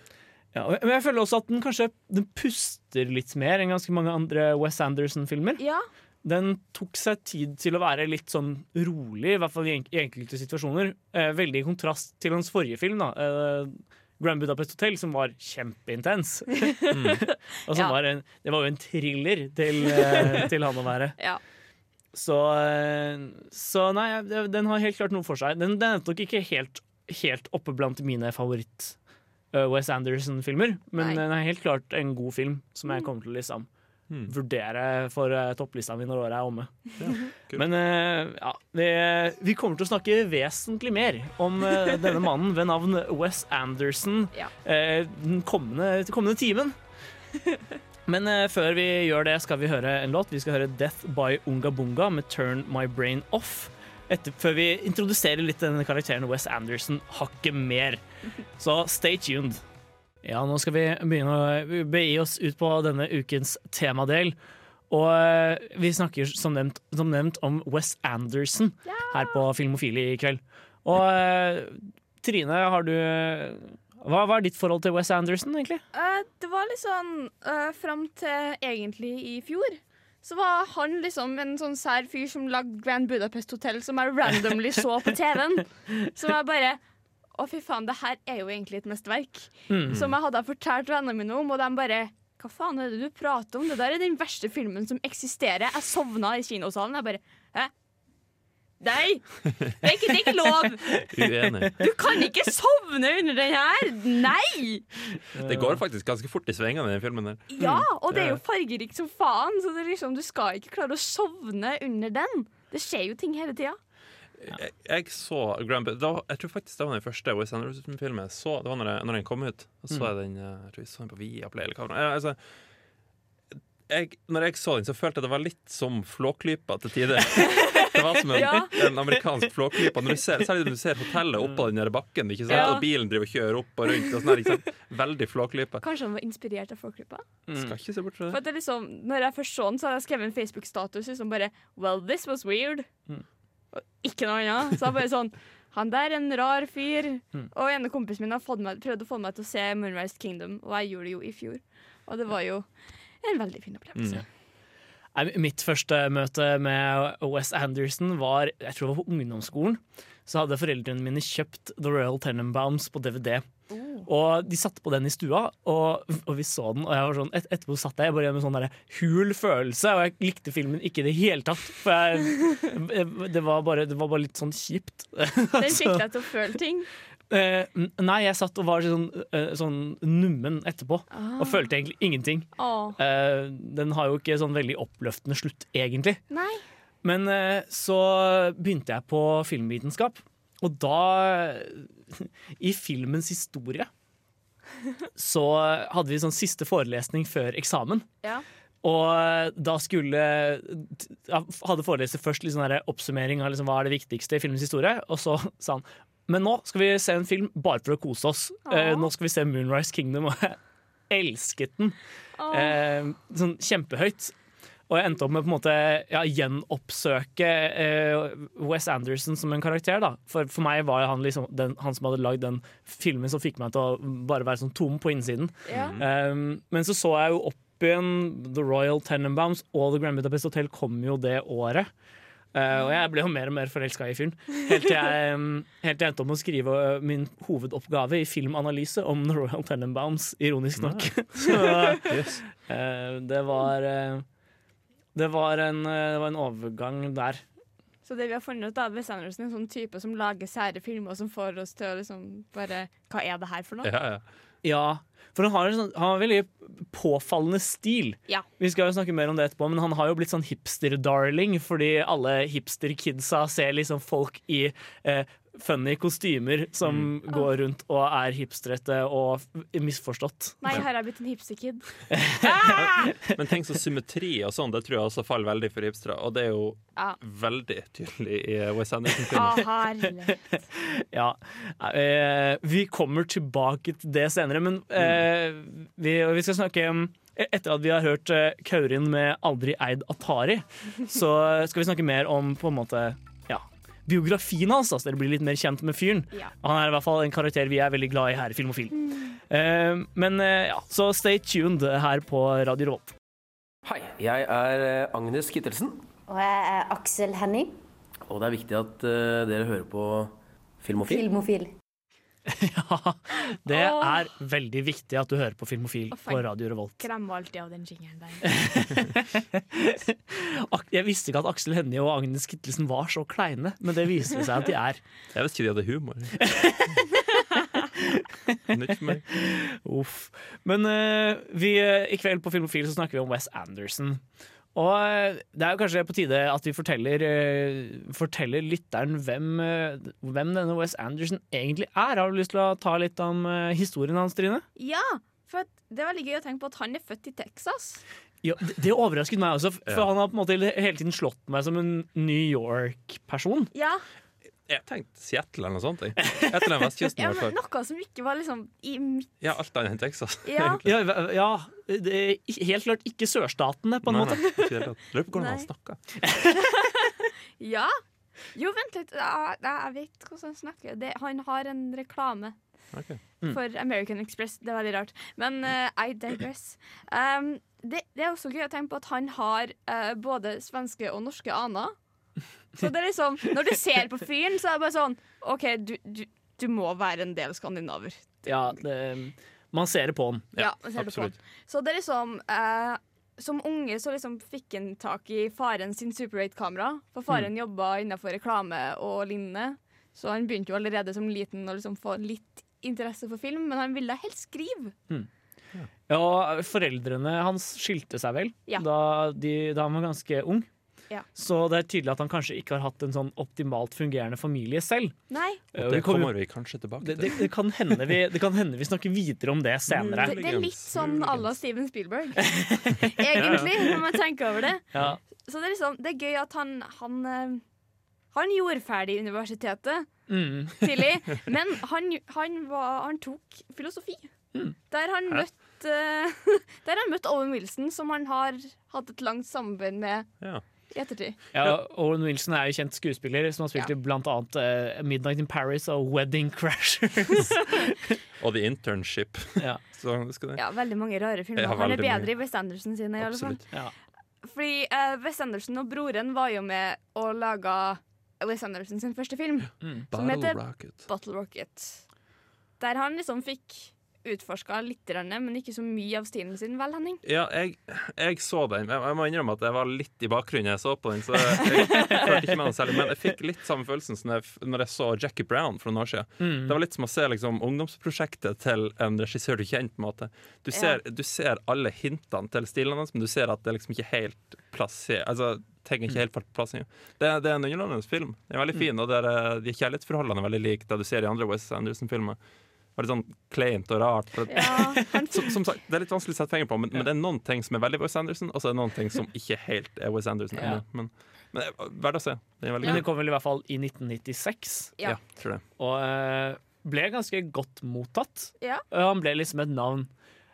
[SPEAKER 1] Ja, men jeg føler også at den kanskje den puster litt mer enn ganske mange andre Wes Anderson-filmer.
[SPEAKER 2] Ja.
[SPEAKER 1] Den tok seg tid til å være litt sånn rolig, i hvert fall i, enkelte situasjoner. Eh, veldig i kontrast til hans forrige film, da. Eh, Grand Budapest Hotel, som var kjempeintens. [LAUGHS] [LAUGHS] og som
[SPEAKER 2] Ja.
[SPEAKER 1] var en, det var jo en thriller til, eh, til han å være. [LAUGHS]
[SPEAKER 2] Ja.
[SPEAKER 1] Så, eh, så nei, den har helt klart noe for seg. Den, den er nok ikke helt, helt oppe blant mine favoritt Wes Anderson-filmer, men
[SPEAKER 2] Nei.
[SPEAKER 1] den er helt klart en god film som jeg kommer til å liksom
[SPEAKER 3] Mm.
[SPEAKER 1] vurdere for uh, topplista mi når året er omme.
[SPEAKER 3] kult. [LAUGHS]
[SPEAKER 1] men uh, ja, vi, vi kommer til å snakke vesentlig mer om uh, denne mannen ved navn Wes Anderson [LAUGHS]
[SPEAKER 2] Ja.
[SPEAKER 1] uh, den kommende, kommende timen. [LAUGHS] Men eh, før vi gjør det, skal vi høre en låt. Vi skal høre 'Death by Unga Bunga' med 'Turn My Brain Off'. Etter, før vi introduserer litt denne karakteren Wes Anderson hakket mer. Så stay tuned. Ja, nå skal vi begynne å begi oss ut på denne ukens temadel. Og eh, vi snakker som nevnt, som nevnt om Wes Anderson her på Filmofili i kveld. Og eh, Trine, har du hva, hva er ditt forhold til Wes Anderson, egentlig?
[SPEAKER 2] Uh, det var litt sånn uh, Fram til egentlig i fjor så var han liksom en sånn sær fyr som lagde Grand Budapest Hotel, som jeg randomly så på TV-en. Som jeg bare Å, fy faen, det her er jo egentlig et mesterverk.
[SPEAKER 1] Mm.
[SPEAKER 2] Som jeg hadde fortalt vennene mine om, og de bare Hva faen er det du prater om? Det der er den verste filmen som eksisterer. Jeg sovna i kinosalen. Jeg bare? Nei! Det er ikke, det er ikke lov!
[SPEAKER 3] Uenig.
[SPEAKER 2] Du kan ikke sovne under den her! Nei!
[SPEAKER 3] Det går faktisk ganske fort i svingene i den filmen. der
[SPEAKER 2] Ja, og det er jo fargerikt som faen, så det er liksom, du skal ikke klare å sovne under den. Det skjer jo ting hele tida.
[SPEAKER 3] Jeg, jeg så Grand da, Jeg tror faktisk det var den første Wes Anderson-filmen jeg så. Det var når, jeg, når den kom ut. Og så
[SPEAKER 1] Mm.
[SPEAKER 3] jeg den eh, Jeg tror jeg så den på Viaplay eller hva det var. Altså, jeg, når jeg så den, så følte jeg det var litt som Flåklypa til tider. [LAUGHS] Det var som en,
[SPEAKER 2] Ja.
[SPEAKER 3] en amerikansk ser, særlig når du ser hotellet oppå den bakken, og bilen driver og kjører opp og rundt. Og sånne? Veldig flåklype.
[SPEAKER 2] Kanskje han var inspirert av Flåklypa?
[SPEAKER 3] Skal ikke se bort fra det.
[SPEAKER 2] det liksom, når jeg først så den, så hadde jeg skrevet en Facebook-status liksom bare Well, this was weird.
[SPEAKER 1] Mm.
[SPEAKER 2] Og ikke noe annet. Så jeg bare sånn Han der er en rar fyr.
[SPEAKER 1] Mm.
[SPEAKER 2] Og en av kompisene mine har fått meg, prøvd å få meg til å se Moonrise Kingdom, og jeg gjorde det jo i fjor. Og det var jo en veldig fin opplevelse.
[SPEAKER 1] Mm. Mitt første møte med Wes Anderson var jeg tror det var på ungdomsskolen. Så hadde foreldrene mine kjøpt The Royal Tenenbaums på DVD. Og de satte på den i stua, og, og vi så den. Og jeg var sånn, et, etterpå satt jeg bare med sånn der hul følelse, og jeg likte filmen ikke i det hele tatt. For jeg, [LAUGHS] det, var bare, det var bare litt sånn kjipt.
[SPEAKER 2] Den fikk deg til å føle ting.
[SPEAKER 1] Eh, nei, jeg satt og var sånn, eh, sånn nummen etterpå,
[SPEAKER 2] Ah.
[SPEAKER 1] og følte egentlig ingenting.
[SPEAKER 2] Oh.
[SPEAKER 1] Eh, den har jo ikke sånn veldig oppløftende slutt, egentlig.
[SPEAKER 2] Nei.
[SPEAKER 1] Men eh, så begynte jeg på filmvitenskap, og da [LAUGHS] I filmens historie så hadde vi sånn siste forelesning før eksamen.
[SPEAKER 2] Ja.
[SPEAKER 1] Og da skulle Jeg Hadde foreleser først litt sånn oppsummering av liksom hva er det viktigste i filmens historie, og så sa han men nå skal vi se en film bare for å kose oss. Eh, nå skal vi se Moonrise Kingdom, og jeg elsket den. Eh, sånn kjempehøyt. Og jeg endte opp med på en måte ja, gjenoppsøke eh, Wes Anderson som en karakter. da For, for meg var han liksom den, han som hadde lagd den filmen som fikk meg til å bare være sånn tom på innsiden.
[SPEAKER 2] Ja.
[SPEAKER 1] Um, men så så jeg jo opp igjen The Royal Tenenbaums og The Grand Budapest Hotel kom jo det året. Uh, og jeg ble jo mer og mer forelska i fyren. Helt til jeg, um, helt til jeg endte opp med å skrive uh, min hovedoppgave i filmanalyse om The Royal Tenenbaums, ironisk nok. [LAUGHS] så
[SPEAKER 3] Yes.
[SPEAKER 1] uh, det var uh, det var, en, uh, det var en overgang der.
[SPEAKER 2] Så det vi har funnet ut da, Wes Anderson er en sånn type som lager sære filmer som får oss til å liksom bare Hva er det her for noe?
[SPEAKER 3] Ja, ja.
[SPEAKER 1] Ja, for han har, en sånn, han har en veldig påfallende stil.
[SPEAKER 2] Ja.
[SPEAKER 1] Vi skal jo snakke mer om det etterpå, men han har jo blitt sånn hipster-darling fordi alle hipster-kidsa ser liksom folk i eh, funny kostymer som går rundt og er hipstrete og misforstått.
[SPEAKER 2] Nei, her har jeg blitt en hipsterkid. [LAUGHS]
[SPEAKER 3] Men tenk så symmetri og sånn, det tror jeg også faller veldig for hipstere. Og det er jo
[SPEAKER 2] Ja.
[SPEAKER 3] veldig tydelig i West
[SPEAKER 2] Ah,
[SPEAKER 3] Anderson-filmen. [LAUGHS]
[SPEAKER 1] Ja, eh, Vi kommer tilbake til det senere, men eh, vi, vi skal snakke om etter at vi har hørt eh, Kaurin med 'Aldri eid Atari', [LAUGHS] så skal vi snakke mer om på en måte biografien hans. Altså dere blir litt mer kjent med fyren.
[SPEAKER 2] Ja.
[SPEAKER 1] Han er i hvert fall en karakter vi er veldig glad i her i Filmofil. Eh, men eh, ja, så stay tuned her på Radio Revolt.
[SPEAKER 11] Hei, jeg er eh, Agnes Kittelsen.
[SPEAKER 12] Og jeg er Aksel Henning.
[SPEAKER 11] Og det er viktig at dere hører på Filmofil.
[SPEAKER 12] Filmofil. [LAUGHS]
[SPEAKER 1] Det
[SPEAKER 2] Åh.
[SPEAKER 1] er veldig viktig at du hører på Filmofil
[SPEAKER 2] Å,
[SPEAKER 1] på. Radio Revolt.
[SPEAKER 2] Kremmer alltid av den jingeren der. [LAUGHS]
[SPEAKER 1] Jeg visste ikke at Aksel Hennie og Agnes Kittelsen var så kleine, men det viser seg at de er. [LAUGHS]
[SPEAKER 3] Jeg visste ikke de hadde humor. Nytt for meg.
[SPEAKER 1] Uff. Men uh, vi, eh, i kveld på Filmofil så snakker vi om Wes Anderson. Og eh, det er jo kanskje på tide at vi forteller, eh, forteller lytteren hvem, eh, hvem denne Wes Anderson egentlig er. Har du lyst til å ta litt om historien hans, Trine?
[SPEAKER 2] Ja, for det er veldig gøy å tenke på at han er født i Texas.
[SPEAKER 1] Ja, det, det overrasket meg også, for
[SPEAKER 3] Ja.
[SPEAKER 1] han har på en måte hele tiden slått meg som en New York-person.
[SPEAKER 2] Ja,
[SPEAKER 3] Jeg tenkte Seattle eller noe sånt. jeg. Etter den vestkysten, [LAUGHS]
[SPEAKER 2] ja men noe som ikke var liksom i mitt
[SPEAKER 3] Ja, alt annet enn Texas.
[SPEAKER 2] Ja.
[SPEAKER 1] Ja, ja det er helt klart ikke sørstatene, på en
[SPEAKER 3] Nei,
[SPEAKER 1] måte.
[SPEAKER 3] nei, ikke helt. Lurer på hvordan han snakker. [LAUGHS]
[SPEAKER 2] Ja. Jo, vent litt. Jeg, Jeg vet hvordan han snakker. Det, han har en reklame
[SPEAKER 3] Okay.
[SPEAKER 1] Mm.
[SPEAKER 2] for American Express. Det er veldig rart. Men uh, I digress. Um, det, det er også gøy å tenke på at han har uh, både svenske og norske aner. Så det er liksom Når du ser på fyren, så er det bare sånn OK, du, du, du må være en del skandinaver.
[SPEAKER 1] Ja, det, man ser det på han.
[SPEAKER 2] Ja, man ser det på han. Så det er liksom eh, Som unge så liksom fikk han tak i faren sin Super 8-kamera. For faren
[SPEAKER 1] Mm.
[SPEAKER 2] jobba innenfor reklame og lignende. Så han begynte jo allerede som liten å liksom få litt interesse for film, men han ville helst skrive.
[SPEAKER 1] Ja, foreldrene hans skilte seg vel
[SPEAKER 2] Ja.
[SPEAKER 1] da, de, da han var ganske ung.
[SPEAKER 2] Ja.
[SPEAKER 1] Så det er tydelig at han kanskje ikke har hatt en sånn optimalt fungerende familie selv.
[SPEAKER 2] Nei.
[SPEAKER 1] Eh,
[SPEAKER 3] Og det kommer vi kanskje tilbake til.
[SPEAKER 1] det, det, kan hende vi, det kan hende vi snakker videre om det senere.
[SPEAKER 2] Det, det er litt sånn à la Steven Spielberg, [LAUGHS] egentlig, når man tenker over det.
[SPEAKER 1] Ja.
[SPEAKER 2] Så det er, liksom, det er gøy at han Han, eh, han gjorde ferdig universitetet
[SPEAKER 1] Mm.
[SPEAKER 2] tidlig, men han, han, var, han tok filosofi. Der han møtt [LAUGHS] Der han møtte Owen Wilson, som han har hatt et langt samarbeid med
[SPEAKER 3] Ja.
[SPEAKER 2] I ettertid.
[SPEAKER 1] Ja, Owen Wilson er jo kjent skuespiller som har spilt i blant annet eh, Midnight in Paris og Wedding Crashers. [LAUGHS]
[SPEAKER 3] Og The Internship.
[SPEAKER 1] Ja. [LAUGHS]
[SPEAKER 3] Så skal det.
[SPEAKER 2] Ja, veldig mange rare filmer.
[SPEAKER 3] Ja,
[SPEAKER 2] han er
[SPEAKER 3] bedre mange.
[SPEAKER 2] i West Anderson sine, i alle fall.
[SPEAKER 1] Ja.
[SPEAKER 2] Fordi uh, Wes Anderson og broren var jo med og laga Wes Anderson sin første film,
[SPEAKER 1] Mm.
[SPEAKER 2] som
[SPEAKER 3] Bottle
[SPEAKER 2] heter
[SPEAKER 3] Rocket.
[SPEAKER 2] Bottle Rocket. Der han liksom fikk utforska litt, men ikke så mye av stilen sin, vel, Henning?
[SPEAKER 3] Ja, jeg, jeg så den. Jeg, jeg må innrømme at jeg var litt i bakgrunnen jeg så på den. Så jeg, jeg ikke med den særlig Men jeg fikk litt samme følelsen som jeg, når jeg så Jackie Brown for noen år siden.
[SPEAKER 1] Mm.
[SPEAKER 3] Det var litt som å se liksom, ungdomsprosjektet til en regissør du kjenner. på en måte Du ser, du ser alle hintene til stilen hans, men du ser at det liksom ikke er helt plassert Altså, ting er ikke helt på plass i, Det, det er en underholdende film. Den er veldig fin, og det er, eh, de kjærlighetsforholdene er veldig like det du ser i andre West Anderson-filmer. Veldig sånn kleint og rart. For så, [LAUGHS] som sagt, det er litt vanskelig å sette fingeren på, men, men det er noen ting som er veldig Wes Anderson, og så er det noen ting som ikke helt er Wes Anderson.
[SPEAKER 1] Ja.
[SPEAKER 3] Men, men er verdt å se. Det er
[SPEAKER 1] Men det kom vel i hvert fall i 1996.
[SPEAKER 2] Ja.
[SPEAKER 3] Ja, tror det.
[SPEAKER 1] Og eh, ble ganske godt mottatt.
[SPEAKER 2] Ja.
[SPEAKER 1] Og han ble liksom et navn.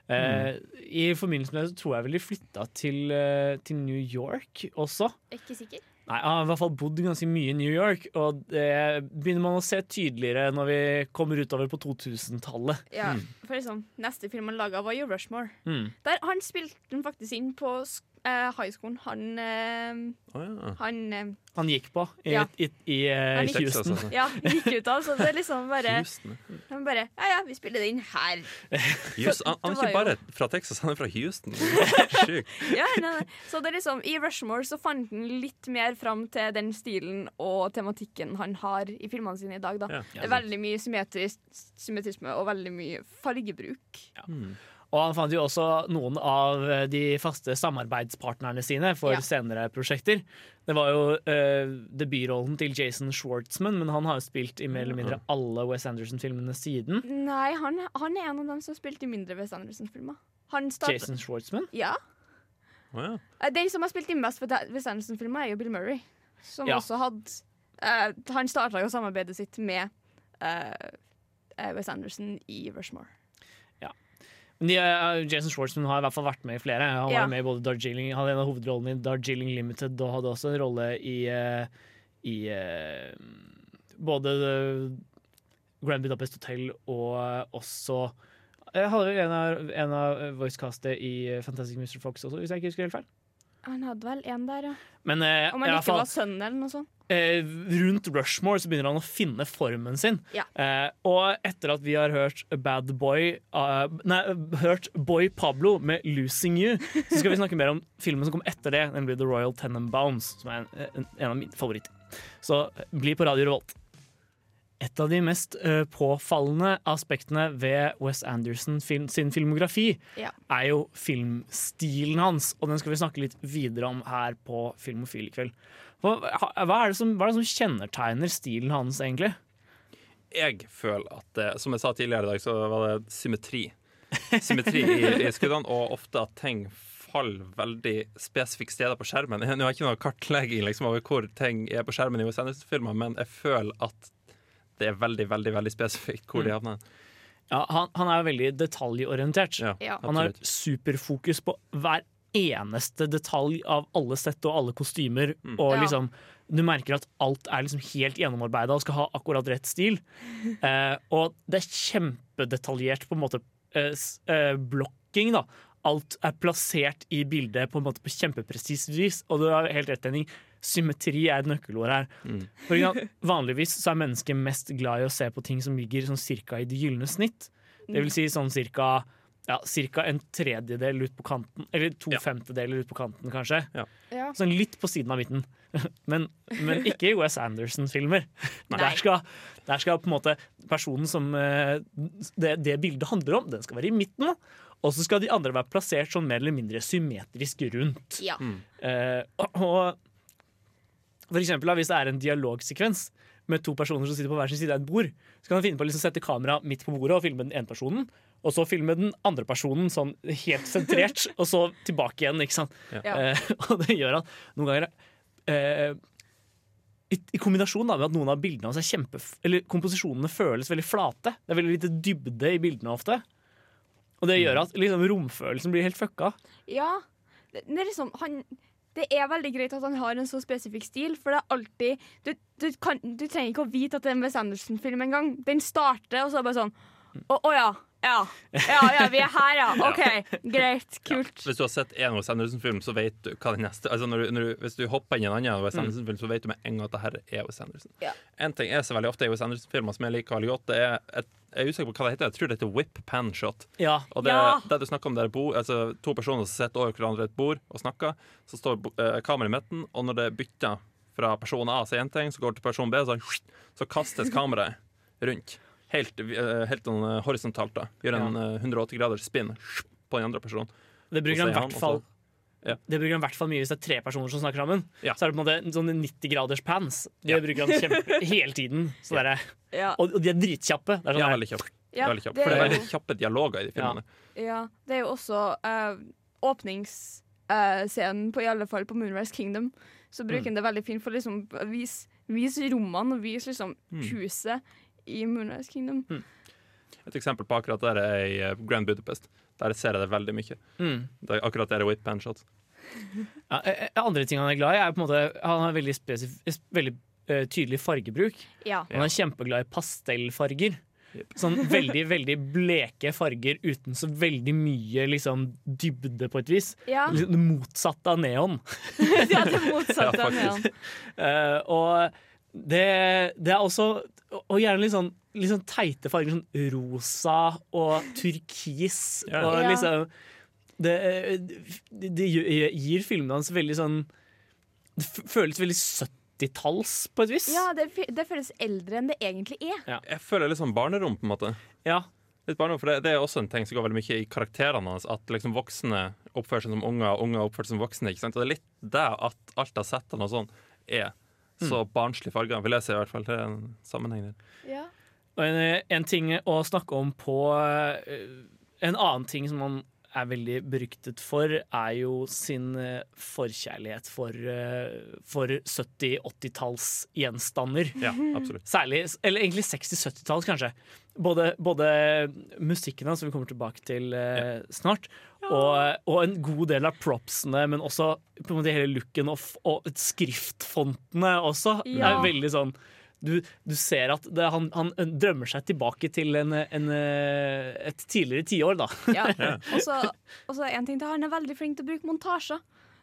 [SPEAKER 1] Eh, I forbindelse med det så tror jeg vel de flytta til, uh, til New York også.
[SPEAKER 2] Ikke sikker.
[SPEAKER 1] Nei, Han har i hvert fall bodd ganske mye i New York, og det begynner man å se tydeligere når vi kommer utover på 2000-tallet.
[SPEAKER 2] Ja, for liksom, Neste film han laga, var jo Rushmore.
[SPEAKER 1] Mm.
[SPEAKER 2] Der Han spilte den faktisk inn på sk- eh, high school. Han uh,
[SPEAKER 3] oh, ja.
[SPEAKER 2] Han uh,
[SPEAKER 1] Han gikk på i,
[SPEAKER 2] Ja.
[SPEAKER 1] i, i,
[SPEAKER 2] i gikk-
[SPEAKER 1] Houston.
[SPEAKER 3] altså.
[SPEAKER 2] Ja, gikk ut av, så det er liksom bare
[SPEAKER 3] Houston,
[SPEAKER 2] Han bare Ja ja, vi spiller det inn her. [LAUGHS]
[SPEAKER 3] Just, Han, han er ikke bare
[SPEAKER 2] jo-
[SPEAKER 3] fra Texas, han er fra Houston. [LAUGHS] Sjukt.
[SPEAKER 2] Ja, nei, nei. Så det er liksom I Rushmore så fant han litt mer fram til den stilen og tematikken han har i filmene sine i dag. Da.
[SPEAKER 3] Ja.
[SPEAKER 2] Det er veldig mye symmetrisme og veldig mye fargebruk.
[SPEAKER 1] Og han fant jo også noen av eh, de faste samarbeidspartnerne sine for
[SPEAKER 2] Ja.
[SPEAKER 1] senere prosjekter. Det var jo uh, debutrollen til Jason Schwartzman, men han har jo spilt i mer eller mindre alle Wes Anderson-filmene siden.
[SPEAKER 2] Nei, han, han er en av dem som spilte i mindre Wes Anderson-filmer.
[SPEAKER 1] Jason Schwartzman?
[SPEAKER 2] Ja.
[SPEAKER 3] Oh, ja.
[SPEAKER 2] Eh, Den som har spilt i mest Wes Anderson-filmer, er jo Bill Murray. Som
[SPEAKER 1] Ja.
[SPEAKER 2] også hadde uh, Han starta jo samarbeidet sitt med uh, eh, Wes Anderson i Rushmore.
[SPEAKER 1] De, uh, Jason Schwartzman har i hvert fall vært med i flere. Han
[SPEAKER 2] Ja.
[SPEAKER 1] var med i både Darjeeling, hadde en av hovedrollene i Darjeeling Limited og hadde også en rolle i, uh, i uh, både Grand Budapest Hotel og også jeg hadde vel en av, en av voicecastet i Fantastic Mr. Fox også, hvis jeg ikke husker helt feil.
[SPEAKER 2] Han hadde vel en der, ja.
[SPEAKER 1] Men
[SPEAKER 2] Om han ikke
[SPEAKER 1] fall,
[SPEAKER 2] var sønnen eller noe sånt.
[SPEAKER 1] Eh, rundt Rushmore så begynner han å finne formen sin.
[SPEAKER 2] Ja.
[SPEAKER 1] Eh, og etter at vi har hørt Bad Boy uh, Nei, hørt Boy Pablo med 'Losing You', så skal vi snakke mer om filmen som kom etter det, nemlig 'The Royal Tenenbounds, som er en, en, en av mine favoritter. Så bli på Radio Revolt. Et av de mest uh, påfallende aspektene ved Wes Anderson film, sin filmografi
[SPEAKER 2] Ja.
[SPEAKER 1] er jo filmstilen hans, og den skal vi snakke litt videre om her på Filmofil i kveld. Hva, hva, er det som, hva er det som kjennetegner stilen hans, egentlig?
[SPEAKER 3] Jeg føler at det, Som jeg sa tidligere i dag, så var det symmetri. Symmetri i, [LAUGHS] i skuddene, og ofte at ting faller veldig spesifikke steder på skjermen. Nå har jeg ikke noe kartlegging liksom, over hvor ting er på skjermen i Wes Anderson-filmer, men jeg føler at det er veldig, veldig veldig spesifikt hvor de
[SPEAKER 1] Mm.
[SPEAKER 3] havner.
[SPEAKER 1] Ja, han, han er veldig detaljorientert.
[SPEAKER 2] Ja.
[SPEAKER 1] han har superfokus på hver eneste detalj av alle sett og alle kostymer. Og liksom, du merker at alt er liksom helt gjennomarbeida og skal ha akkurat rett stil. [LAUGHS] Eh, og det er kjempedetaljert på en måte eh, eh, blokking, da. Alt er plassert i bildet på en måte på kjempepresist vis. Og du har helt rett, Henning. Symmetri er et nøkkelord her. For vanligvis så er mennesket mest glad i å se på ting som ligger sånn cirka i det gylne snitt. Det vil si sånn cirka, ja, cirka en tredjedel ut på kanten, eller to femtedeler ut på kanten, kanskje.
[SPEAKER 2] Ja.
[SPEAKER 1] Sånn litt på siden av midten. [LAUGHS] Men, men ikke i Wes Anderson-filmer. [LAUGHS] Der, der skal på en måte personen som eh, det, det bildet handler om, den skal være i midten. Og så skal de andre være plassert sånn mer eller mindre symmetrisk rundt.
[SPEAKER 2] Ja.
[SPEAKER 1] Uh, og For eksempel hvis det er en dialogsekvens med to personer som sitter på hver sin side av et bord, så kan han finne på å liksom sette kamera midt på bordet og filme den ene personen, og så filme den andre personen sånn helt sentrert, [LAUGHS] og så tilbake igjen, ikke sant.
[SPEAKER 13] Ja.
[SPEAKER 1] Eh, [LAUGHS] og det gjør at noen ganger eh, i, I kombinasjon da, med at noen av bildene hans er kjempe... Eller komposisjonene føles veldig flate. Det er veldig lite dybde i bildene ofte. Og det gjør at liksom, romfølelsen blir helt fucka.
[SPEAKER 2] Ja. Det, det er liksom han det er veldig greit at han har en så spesifikk stil, for det er alltid Du, du, kan, du trenger ikke å vite at det er en Wes Anderson-film engang. Den starter, og så er det bare sånn Å å ja. Ja. ja. Ja, vi er her, ja. [LAUGHS] OK, greit. Kult.
[SPEAKER 3] Hvis du har sett en Wes Anderson-film, så vet du hva den neste altså når du, når du, Hvis du hopper inn i en annen Wes. Anderson-film, så vet du med en gang at det her er Wes Anderson.
[SPEAKER 2] Ja.
[SPEAKER 3] En ting jeg ser veldig ofte i Wes Anderson-filmer som jeg liker veldig godt, det er et, jeg er usikker på hva det heter. Jeg tror det heter whip pan shot.
[SPEAKER 1] Ja.
[SPEAKER 3] Og det,
[SPEAKER 1] Ja.
[SPEAKER 3] det du snakker om der bo, altså To personer som sitter over hverandre et bord og snakker. Så står eh, kameraet i midten, og når det bytter fra person A sier én ting, så går det til person B, så, så kastes kameraet rundt. Helt, eh, helt sånn, eh, horisontalt. da Gjør en ja. 180 graders spinn på den andre personen.
[SPEAKER 1] Det bruker han i
[SPEAKER 3] er
[SPEAKER 1] hvert fall
[SPEAKER 3] ja.
[SPEAKER 1] Det bruker han i hvert fall mye hvis det er tre personer som snakker sammen. Så er det på en måte en sånn 90 graders pans. Det
[SPEAKER 3] Ja.
[SPEAKER 1] bruker han kjempe, [LAUGHS] hele tiden. Er, og, og de er dritkjappe. Det er sånn
[SPEAKER 3] Ja, veldig kjappe.
[SPEAKER 2] Ja, det er
[SPEAKER 3] For det er veldig kjappe dialoger i de filmene.
[SPEAKER 2] Ja, det er jo også uh, åpningsscenen, på i alle fall på Moonrise Kingdom. Så bruker
[SPEAKER 3] Mm.
[SPEAKER 2] han det veldig fint for å liksom vise vis rommene og vise liksom
[SPEAKER 3] Mm.
[SPEAKER 2] I Moonrise Kingdom.
[SPEAKER 3] Et eksempel på akkurat der er i eh, Grand Budapest. Der ser jeg det veldig mye.
[SPEAKER 1] Mm.
[SPEAKER 3] Det er akkurat der er whip and shot. [LAUGHS]
[SPEAKER 1] Ja, eh, andre ting han er glad i, er på en måte Han har veldig, spesif eh, veldig uh, tydelig fargebruk.
[SPEAKER 2] Ja.
[SPEAKER 1] Han er kjempeglad i pastellfarger. Sånn veldig veldig bleke farger uten så veldig mye liksom, dybde, på et vis.
[SPEAKER 2] Ja.
[SPEAKER 1] Liksom Det motsatte av neon. [LAUGHS]
[SPEAKER 2] ja, det motsatte [LAUGHS]
[SPEAKER 1] Ja,
[SPEAKER 2] av neon.
[SPEAKER 1] Uh, og det, det er også Og gjerne litt sånn, litt sånn teite farger. Sånn rosa og turkis.
[SPEAKER 3] Ja.
[SPEAKER 1] Og liksom det, det, det gir filmene hans veldig sånn Det føles veldig 70-talls, på et vis.
[SPEAKER 2] Ja, det, det føles eldre enn det egentlig er.
[SPEAKER 3] Jeg føler litt sånn barnerom, på en måte.
[SPEAKER 1] Ja.
[SPEAKER 3] Litt barnerom, for det, det er også en ting som går veldig mye i karakterene hans. At liksom voksne oppfører seg som unger, og unger oppfører seg som voksne. Ikke sant? Og det er litt det at alt av settene og sånn er så barnslig farga, vil jeg si i hvert fall. Det er en sammenheng der.
[SPEAKER 2] Ja.
[SPEAKER 1] Og en, en ting å snakke om på eh, En annen ting som han er veldig beryktet for, er jo sin eh, forkjærlighet for, eh, for 70-80-talls gjenstander.
[SPEAKER 3] Ja, absolutt.
[SPEAKER 1] Særlig, eller egentlig 60-70-talls, kanskje. Både, både musikken hans, som vi kommer tilbake til ja. snart, og, og en god del av propsene, men også på en måte hele looken og, og skriftfontene også,
[SPEAKER 2] Ja.
[SPEAKER 1] er veldig sånn du, du ser at det, han, han drømmer seg tilbake til en, en, et tidligere tiår, da.
[SPEAKER 2] Ja. [LAUGHS] Og så en ting til, han er veldig flink til å bruke montasjer.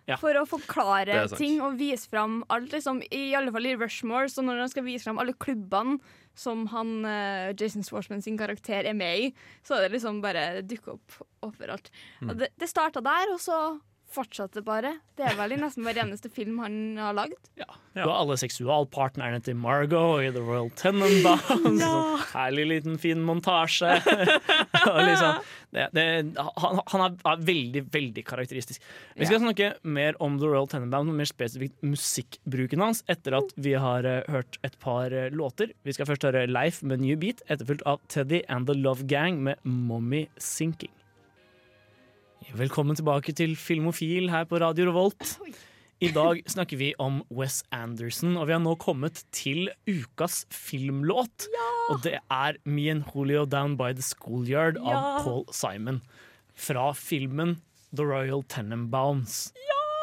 [SPEAKER 1] Ja.
[SPEAKER 2] For å forklare ting og vise fram alt. Liksom, I alle fall i Rushmore, så når han skal vise fram alle klubbene som han, uh, Jason Schwartzman sin karakter er med i, så er det liksom bare dukker opp overalt.
[SPEAKER 1] Mm.
[SPEAKER 2] Det, det starta der, og så fortsatte bare. Det er vel i nesten hver eneste film han har lagd.
[SPEAKER 1] Du har alle seksualpartnerne til Margot i The Royal Tenenbaum. [LAUGHS] Ja. herlig liten, fin montasje. [LAUGHS] Liksom, det, det, han, han er, veldig, veldig karakteristisk. Vi skal snakke mer om The Royal Tenenbaum, og mer spesifikt musikkbruken hans, etter at vi har uh, hørt et par uh, låter. Vi skal først høre Life med New Beat, etterfulgt av Teddy and The Love Gang med Mommy Sinking. Velkommen tilbake til Filmofil her på Radio Revolt. I dag snakker vi om Wes Anderson, og vi har nå kommet til ukas filmlåt. Og det er Me and Julio Down by the Schoolyard
[SPEAKER 2] Ja.
[SPEAKER 1] av Paul Simon. Fra filmen The Royal Tenenbaums.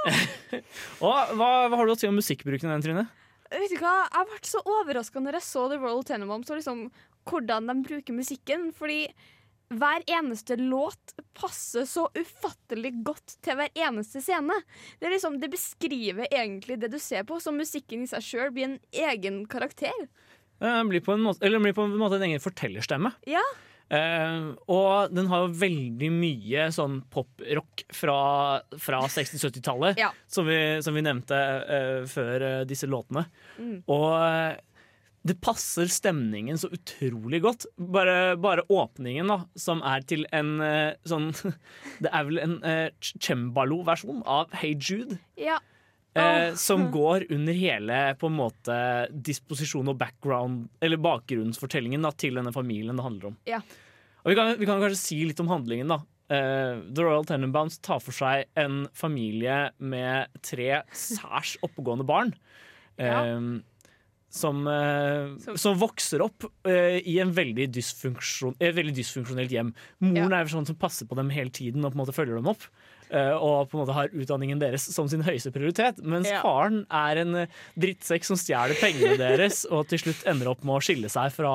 [SPEAKER 1] [LAUGHS] og hva, hva har du å si om musikkbruken i den, Trine?
[SPEAKER 2] Vet du hva, Jeg ble så overraska når jeg så The Royal Tenenbounds og liksom hvordan de bruker musikken. Fordi hver eneste låt passer så ufattelig godt til hver eneste scene. Det, liksom, det beskriver egentlig det du ser på, så musikken i seg sjøl blir en egen karakter.
[SPEAKER 1] Den blir på en måte, eller blir på en måte en egen fortellerstemme.
[SPEAKER 2] Ja,
[SPEAKER 1] Eh, og den har jo veldig mye sånn poprock fra, fra 60-70-tallet,
[SPEAKER 2] Ja.
[SPEAKER 1] som, vi- som vi nevnte eh, før eh, disse låtene.
[SPEAKER 2] Mm.
[SPEAKER 1] Og det passer stemningen så utrolig godt. Bare, bare åpningen, da, som er til en uh, sånn [LAUGHS] Det er vel en uh, cembalo-versjon av Hey Jude.
[SPEAKER 2] ja.
[SPEAKER 1] Oh.
[SPEAKER 2] Uh,
[SPEAKER 1] som går under hele på en måte disposisjon og background Eller bakgrunnsfortellingen da, til denne familien det handler om.
[SPEAKER 2] Ja.
[SPEAKER 1] Og vi kan, vi kan kanskje si litt om handlingen. da The Royal Tenenbaums tar for seg en familie med tre særs oppegående barn. eh, som, eh, som vokser opp uh, i en veldig, dysfunksjon, et veldig dysfunksjonelt hjem. Moren er sånn som passer på dem hele tiden og på en måte følger dem opp. Uh, og på en måte har utdanningen deres som sin høyeste prioritet. Mens
[SPEAKER 2] Ja.
[SPEAKER 1] faren er en eh, drittsekk som stjeler pengene deres [LAUGHS] og til slutt ender opp med å skille seg fra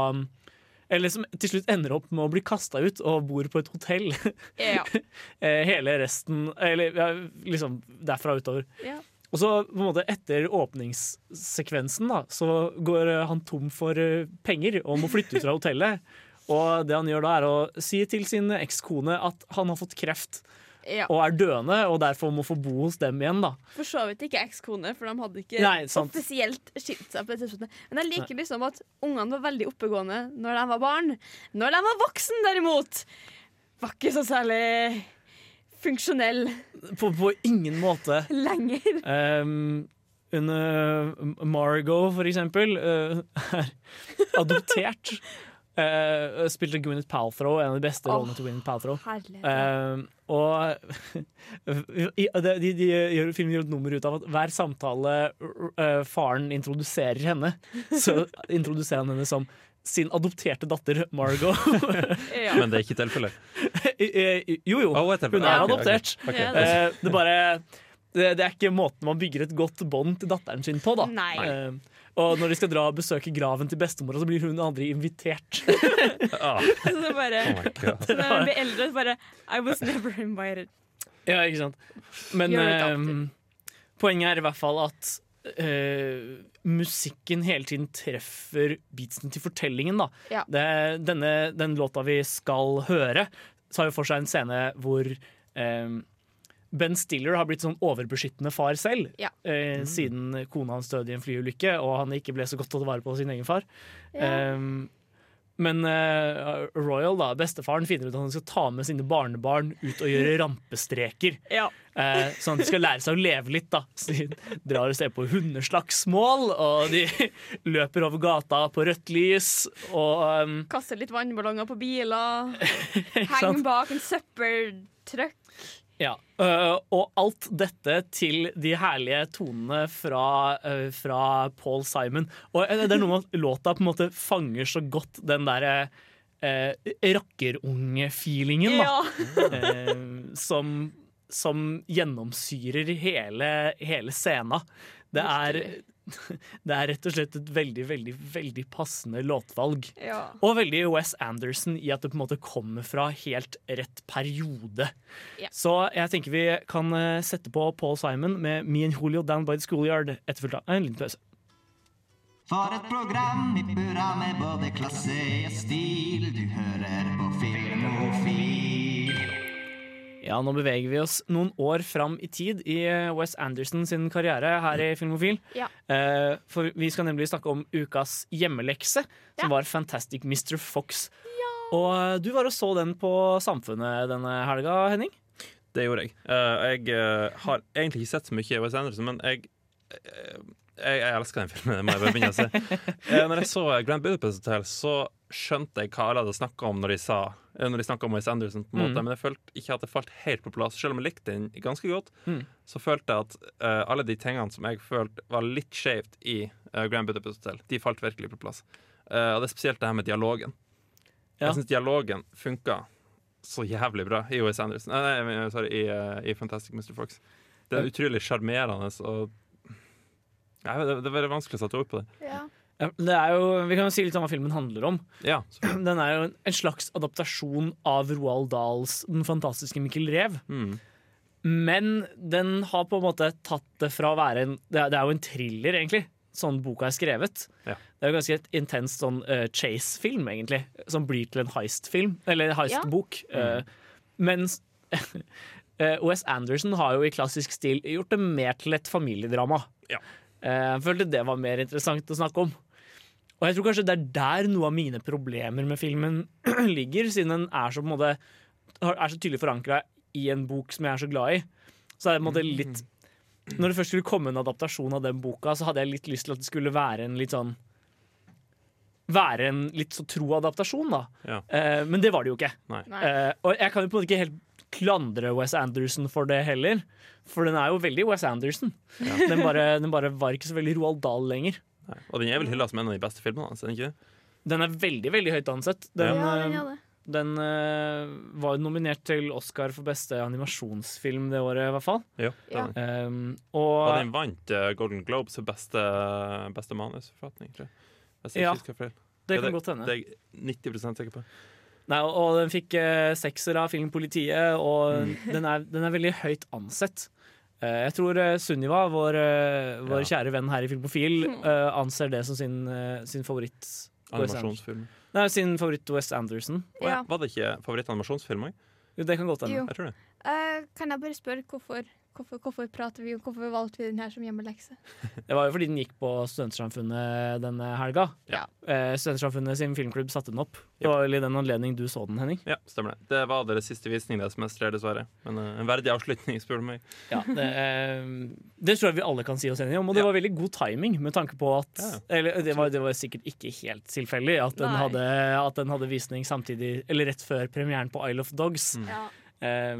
[SPEAKER 1] Eller som til slutt ender opp med å bli kasta ut og bor på et hotell.
[SPEAKER 2] Ja. [LAUGHS]
[SPEAKER 1] Eh, Hele resten Eller ja, liksom derfra utover.
[SPEAKER 2] Ja.
[SPEAKER 1] Og så på en måte etter åpningssekvensen da, så går eh, han tom for eh, penger og må flytte ut fra hotellet. [LAUGHS] Og det han gjør da er å si til sin ekskone at han har fått kreft
[SPEAKER 2] Ja.
[SPEAKER 1] og er døende, og derfor må få bo hos dem igjen. da.
[SPEAKER 2] For så vidt ikke ekskone, for de hadde ikke
[SPEAKER 1] Nei,
[SPEAKER 2] offisielt skilt seg. på det tidspunktet. Men jeg liker liksom at ungene var veldig oppegående når de var barn. Når de var voksen, derimot, var ikke så særlig funksjonell
[SPEAKER 1] På, på ingen måte.
[SPEAKER 2] lenger.
[SPEAKER 1] Um, hun, Margot, for eksempel, eh, er adoptert. Uh, [LAUGHS] spilte Gwyneth Paltrow, en av de beste rollene til Gwyneth Paltrow.
[SPEAKER 2] herlighet.
[SPEAKER 1] Um, og [LAUGHS] de, de, de gjør, filmen gjør et nummer ut av at hver samtale uh, faren introduserer henne, så introduserer han henne som sin adopterte datter Margot. [LAUGHS]
[SPEAKER 3] Men det er ikke tilfellet.
[SPEAKER 1] Jo, jo.
[SPEAKER 3] Oh,
[SPEAKER 1] Hun er adoptert.
[SPEAKER 3] Okay, okay.
[SPEAKER 1] Eh, det, er bare, det, det er ikke måten man bygger et godt bånd til datteren sin på. Da.
[SPEAKER 2] Nei.
[SPEAKER 1] Eh, og når de skal dra og besøke graven til bestemora, så blir hun aldri invitert. [LAUGHS]
[SPEAKER 2] Så bare
[SPEAKER 1] Oh.
[SPEAKER 2] Så når de blir eldre, så bare I was never invited.
[SPEAKER 1] Ja, ikke sant. Men eh, poenget er i hvert fall at Uh, musikken hele tiden treffer beatsen til fortellingen. Da.
[SPEAKER 2] Ja.
[SPEAKER 1] Det, denne, den låta vi skal høre, tar jo for seg en scene hvor eh, Ben Stiller har blitt sånn overbeskyttende far selv,
[SPEAKER 2] Ja.
[SPEAKER 1] eh, siden kona hans døde i en flyulykke og han ikke ble så godt tatt vare på sin egen far.
[SPEAKER 2] Ja.
[SPEAKER 1] Eh, men uh, Royal, da, bestefaren, finner ut at han skal ta med sine barnebarn ut og gjøre rampestreker.
[SPEAKER 2] Ja.
[SPEAKER 1] Uh, sånn at de skal lære seg å leve litt. da Så de drar og ser på hundeslagsmål, og de [LAUGHS] løper over gata på rødt lys. Og um,
[SPEAKER 2] Kaster litt vannballonger på biler. [LAUGHS] Henger bak en søppeltrøkk.
[SPEAKER 1] Ja, øh, og alt dette til de herlige tonene fra, øh, fra Paul Simon. Og øh, det er noe med at låta på en måte fanger så godt den derre eh, rakkerunge-feelingen, da. Eh, som, som gjennomsyrer hele, hele scena. Det er, det er rett og slett et veldig, veldig, veldig passende låtvalg.
[SPEAKER 2] Ja.
[SPEAKER 1] Og veldig Wes Anderson i at det på en måte kommer fra helt rett periode.
[SPEAKER 2] Ja.
[SPEAKER 1] Så jeg tenker vi kan eh, sette på Paul Simon med Me and Julio Down by the Schoolyard etterfulgt av en liten pause.
[SPEAKER 14] For et program i burra med både klasse og stil. Du hører på Filmofil.
[SPEAKER 1] Ja, nå beveger vi oss noen år fram i tid i eh, Wes Anderson sin karriere her i Filmofil.
[SPEAKER 2] Ja.
[SPEAKER 1] Uh, for vi skal nemlig snakke om ukas hjemmelekse, som
[SPEAKER 2] Ja.
[SPEAKER 1] var Fantastic Mr. Fox. Ja. Og eh, du var og så den på Samfunnet denne helga, Henning?
[SPEAKER 3] Det gjorde jeg. Uh, jeg uh, har egentlig ikke sett så mye Wes Anderson, men jeg jeg, jeg elsker den filmen. Det må jeg bare begynne å se. [LAUGHS] Eh, når jeg så Grand Budapest Hotel, så skjønte jeg hva alle hadde snakka om når de sa eh, Når de om Wes Anderson. på en måte
[SPEAKER 1] Mm.
[SPEAKER 3] Men jeg følte ikke at det falt helt på plass. Selv om jeg likte den ganske godt,
[SPEAKER 1] Mm.
[SPEAKER 3] så følte jeg at uh, alle de tingene som jeg følte var litt skjevt i uh, Grand Budapest Hotel, de falt virkelig på plass. Uh, og det er spesielt det her med dialogen.
[SPEAKER 1] Ja.
[SPEAKER 3] Jeg syns dialogen funka så jævlig bra i Wes Anderson. Nei, nei, sorry, i, i Fantastic Mr. Fox. Det er utrolig sjarmerende og Nei, det, det er veldig vanskelig å sette ord på det.
[SPEAKER 1] Ja, det er jo, vi kan jo si litt om hva filmen handler om.
[SPEAKER 3] Ja, [CLEARS THROAT]
[SPEAKER 1] Den er jo en- slags adaptasjon av Roald Dahls Den fantastiske Mikkel Rev.
[SPEAKER 3] Mm.
[SPEAKER 1] Men den har på en måte tatt det fra å være en Det er, jo en thriller, egentlig. Sånn boka er skrevet.
[SPEAKER 3] Ja.
[SPEAKER 1] Det er jo ganske et intenst sånn uh, chase-film, egentlig. Som blir til en heist-film. Eller heist-bok.
[SPEAKER 3] Ja.
[SPEAKER 1] Uh, mens uh, [LAUGHS] Wes Anderson har jo i klassisk stil gjort det mer til et familiedrama.
[SPEAKER 3] Ja.
[SPEAKER 1] Eh, Jeg følte det var mer interessant å snakke om. Og jeg tror kanskje det er der noe av mine problemer med filmen [CLEARS THROAT] ligger, siden den er så, på en måte, er så tydelig forankra i en bok som jeg er så glad i. Så er det på en måte litt Når det først skulle komme en adaptasjon av den boka, så hadde jeg litt lyst til at det skulle være en litt sånn Være en litt så tro adaptasjon, da.
[SPEAKER 3] Ja.
[SPEAKER 1] Eh, men det var det jo ikke.
[SPEAKER 3] Nei.
[SPEAKER 1] Eh, og jeg kan jo på en måte ikke helt klandre Wes Anderson for det heller. For den er jo veldig Wes Anderson. Den, bare, den bare var ikke så veldig Roald Dahl lenger.
[SPEAKER 3] Nei. Og den er vel hylla som en av de beste filmene hans, den?
[SPEAKER 1] Den er veldig veldig høyt ansett. Den,
[SPEAKER 2] Ja, den
[SPEAKER 1] eh,
[SPEAKER 2] det.
[SPEAKER 1] den uh, var jo nominert til Oscar for beste animasjonsfilm det året, i hvert fall.
[SPEAKER 3] Ja, den.
[SPEAKER 1] Um, og,
[SPEAKER 3] Og den vant uh, Golden Globes for beste, beste manusforfatning, tror jeg. Hvis jeg
[SPEAKER 1] Ja,
[SPEAKER 3] ikke husker feil.
[SPEAKER 1] det kan
[SPEAKER 3] det,
[SPEAKER 1] godt hende.
[SPEAKER 3] Det er jeg 90 sikker på.
[SPEAKER 1] Nei, og- og den fikk uh, sekser av Filmpolitiet, og
[SPEAKER 3] Mm.
[SPEAKER 1] den, er, den er veldig høyt ansett. Eh, jeg tror uh, Sunniva, vår, vår ja. kjære venn her i Filmofil, eh, anser det som sin, eh, sin favoritt
[SPEAKER 3] Animasjonsfilm.
[SPEAKER 1] Nei, sin favoritt Wes Anderson.
[SPEAKER 3] Ja, Var det ikke favorittanimasjonsfilm òg?
[SPEAKER 1] Jo, det kan godt hende.
[SPEAKER 3] Jeg tror det.
[SPEAKER 2] Eh, kan jeg bare spørre hvorfor, hvorfor, hvorfor prater vi Hvorfor valgte vi den her som hjemmelekse?
[SPEAKER 1] Det var jo fordi den gikk på Studentersamfunnet denne helga.
[SPEAKER 3] Ja.
[SPEAKER 1] Eh, Studentersamfunnet sin filmklubb satte den opp. Det var vel i den anledning du så den, Henning.
[SPEAKER 3] Ja, stemmer det. Det var deres siste visning det semesteret, dessverre. Men uh, en verdig avslutning, spør du meg.
[SPEAKER 1] Ja, det, eh, det tror jeg vi alle kan si oss enige om, og det var veldig god timing med tanke på at Eller det var, det var sikkert ikke helt tilfeldig at den, hadde, at den hadde visning samtidig, eller rett før premieren på Isle of Dogs.
[SPEAKER 2] Ja.
[SPEAKER 1] Eh,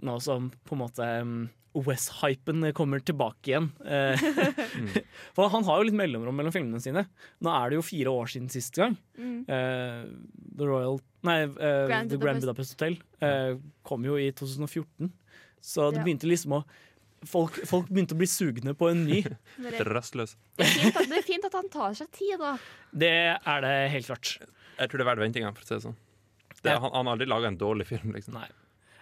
[SPEAKER 1] nå som på en måte um, West-hypen kommer tilbake igjen. Eh, [LAUGHS] For han har jo litt mellomrom mellom filmene sine. Nå er det jo fire år siden sist gang.
[SPEAKER 2] Mm.
[SPEAKER 1] Eh, The Royal Nei, eh,
[SPEAKER 2] Grand
[SPEAKER 1] The Grand
[SPEAKER 2] Budapest.
[SPEAKER 1] Budapest Hotel eh, kom jo i 2014. Så det
[SPEAKER 2] Ja.
[SPEAKER 1] begynte liksom å folk, folk begynte å bli sugne på en ny. [LAUGHS]
[SPEAKER 3] Rastløs.
[SPEAKER 2] Det er, fint at, det er fint at han tar seg tid, da.
[SPEAKER 1] Det er det helt klart.
[SPEAKER 3] Jeg tror det er verdt ventinga, for å si det sånn. Det, han, han har aldri laga en dårlig film, liksom.
[SPEAKER 1] Nei.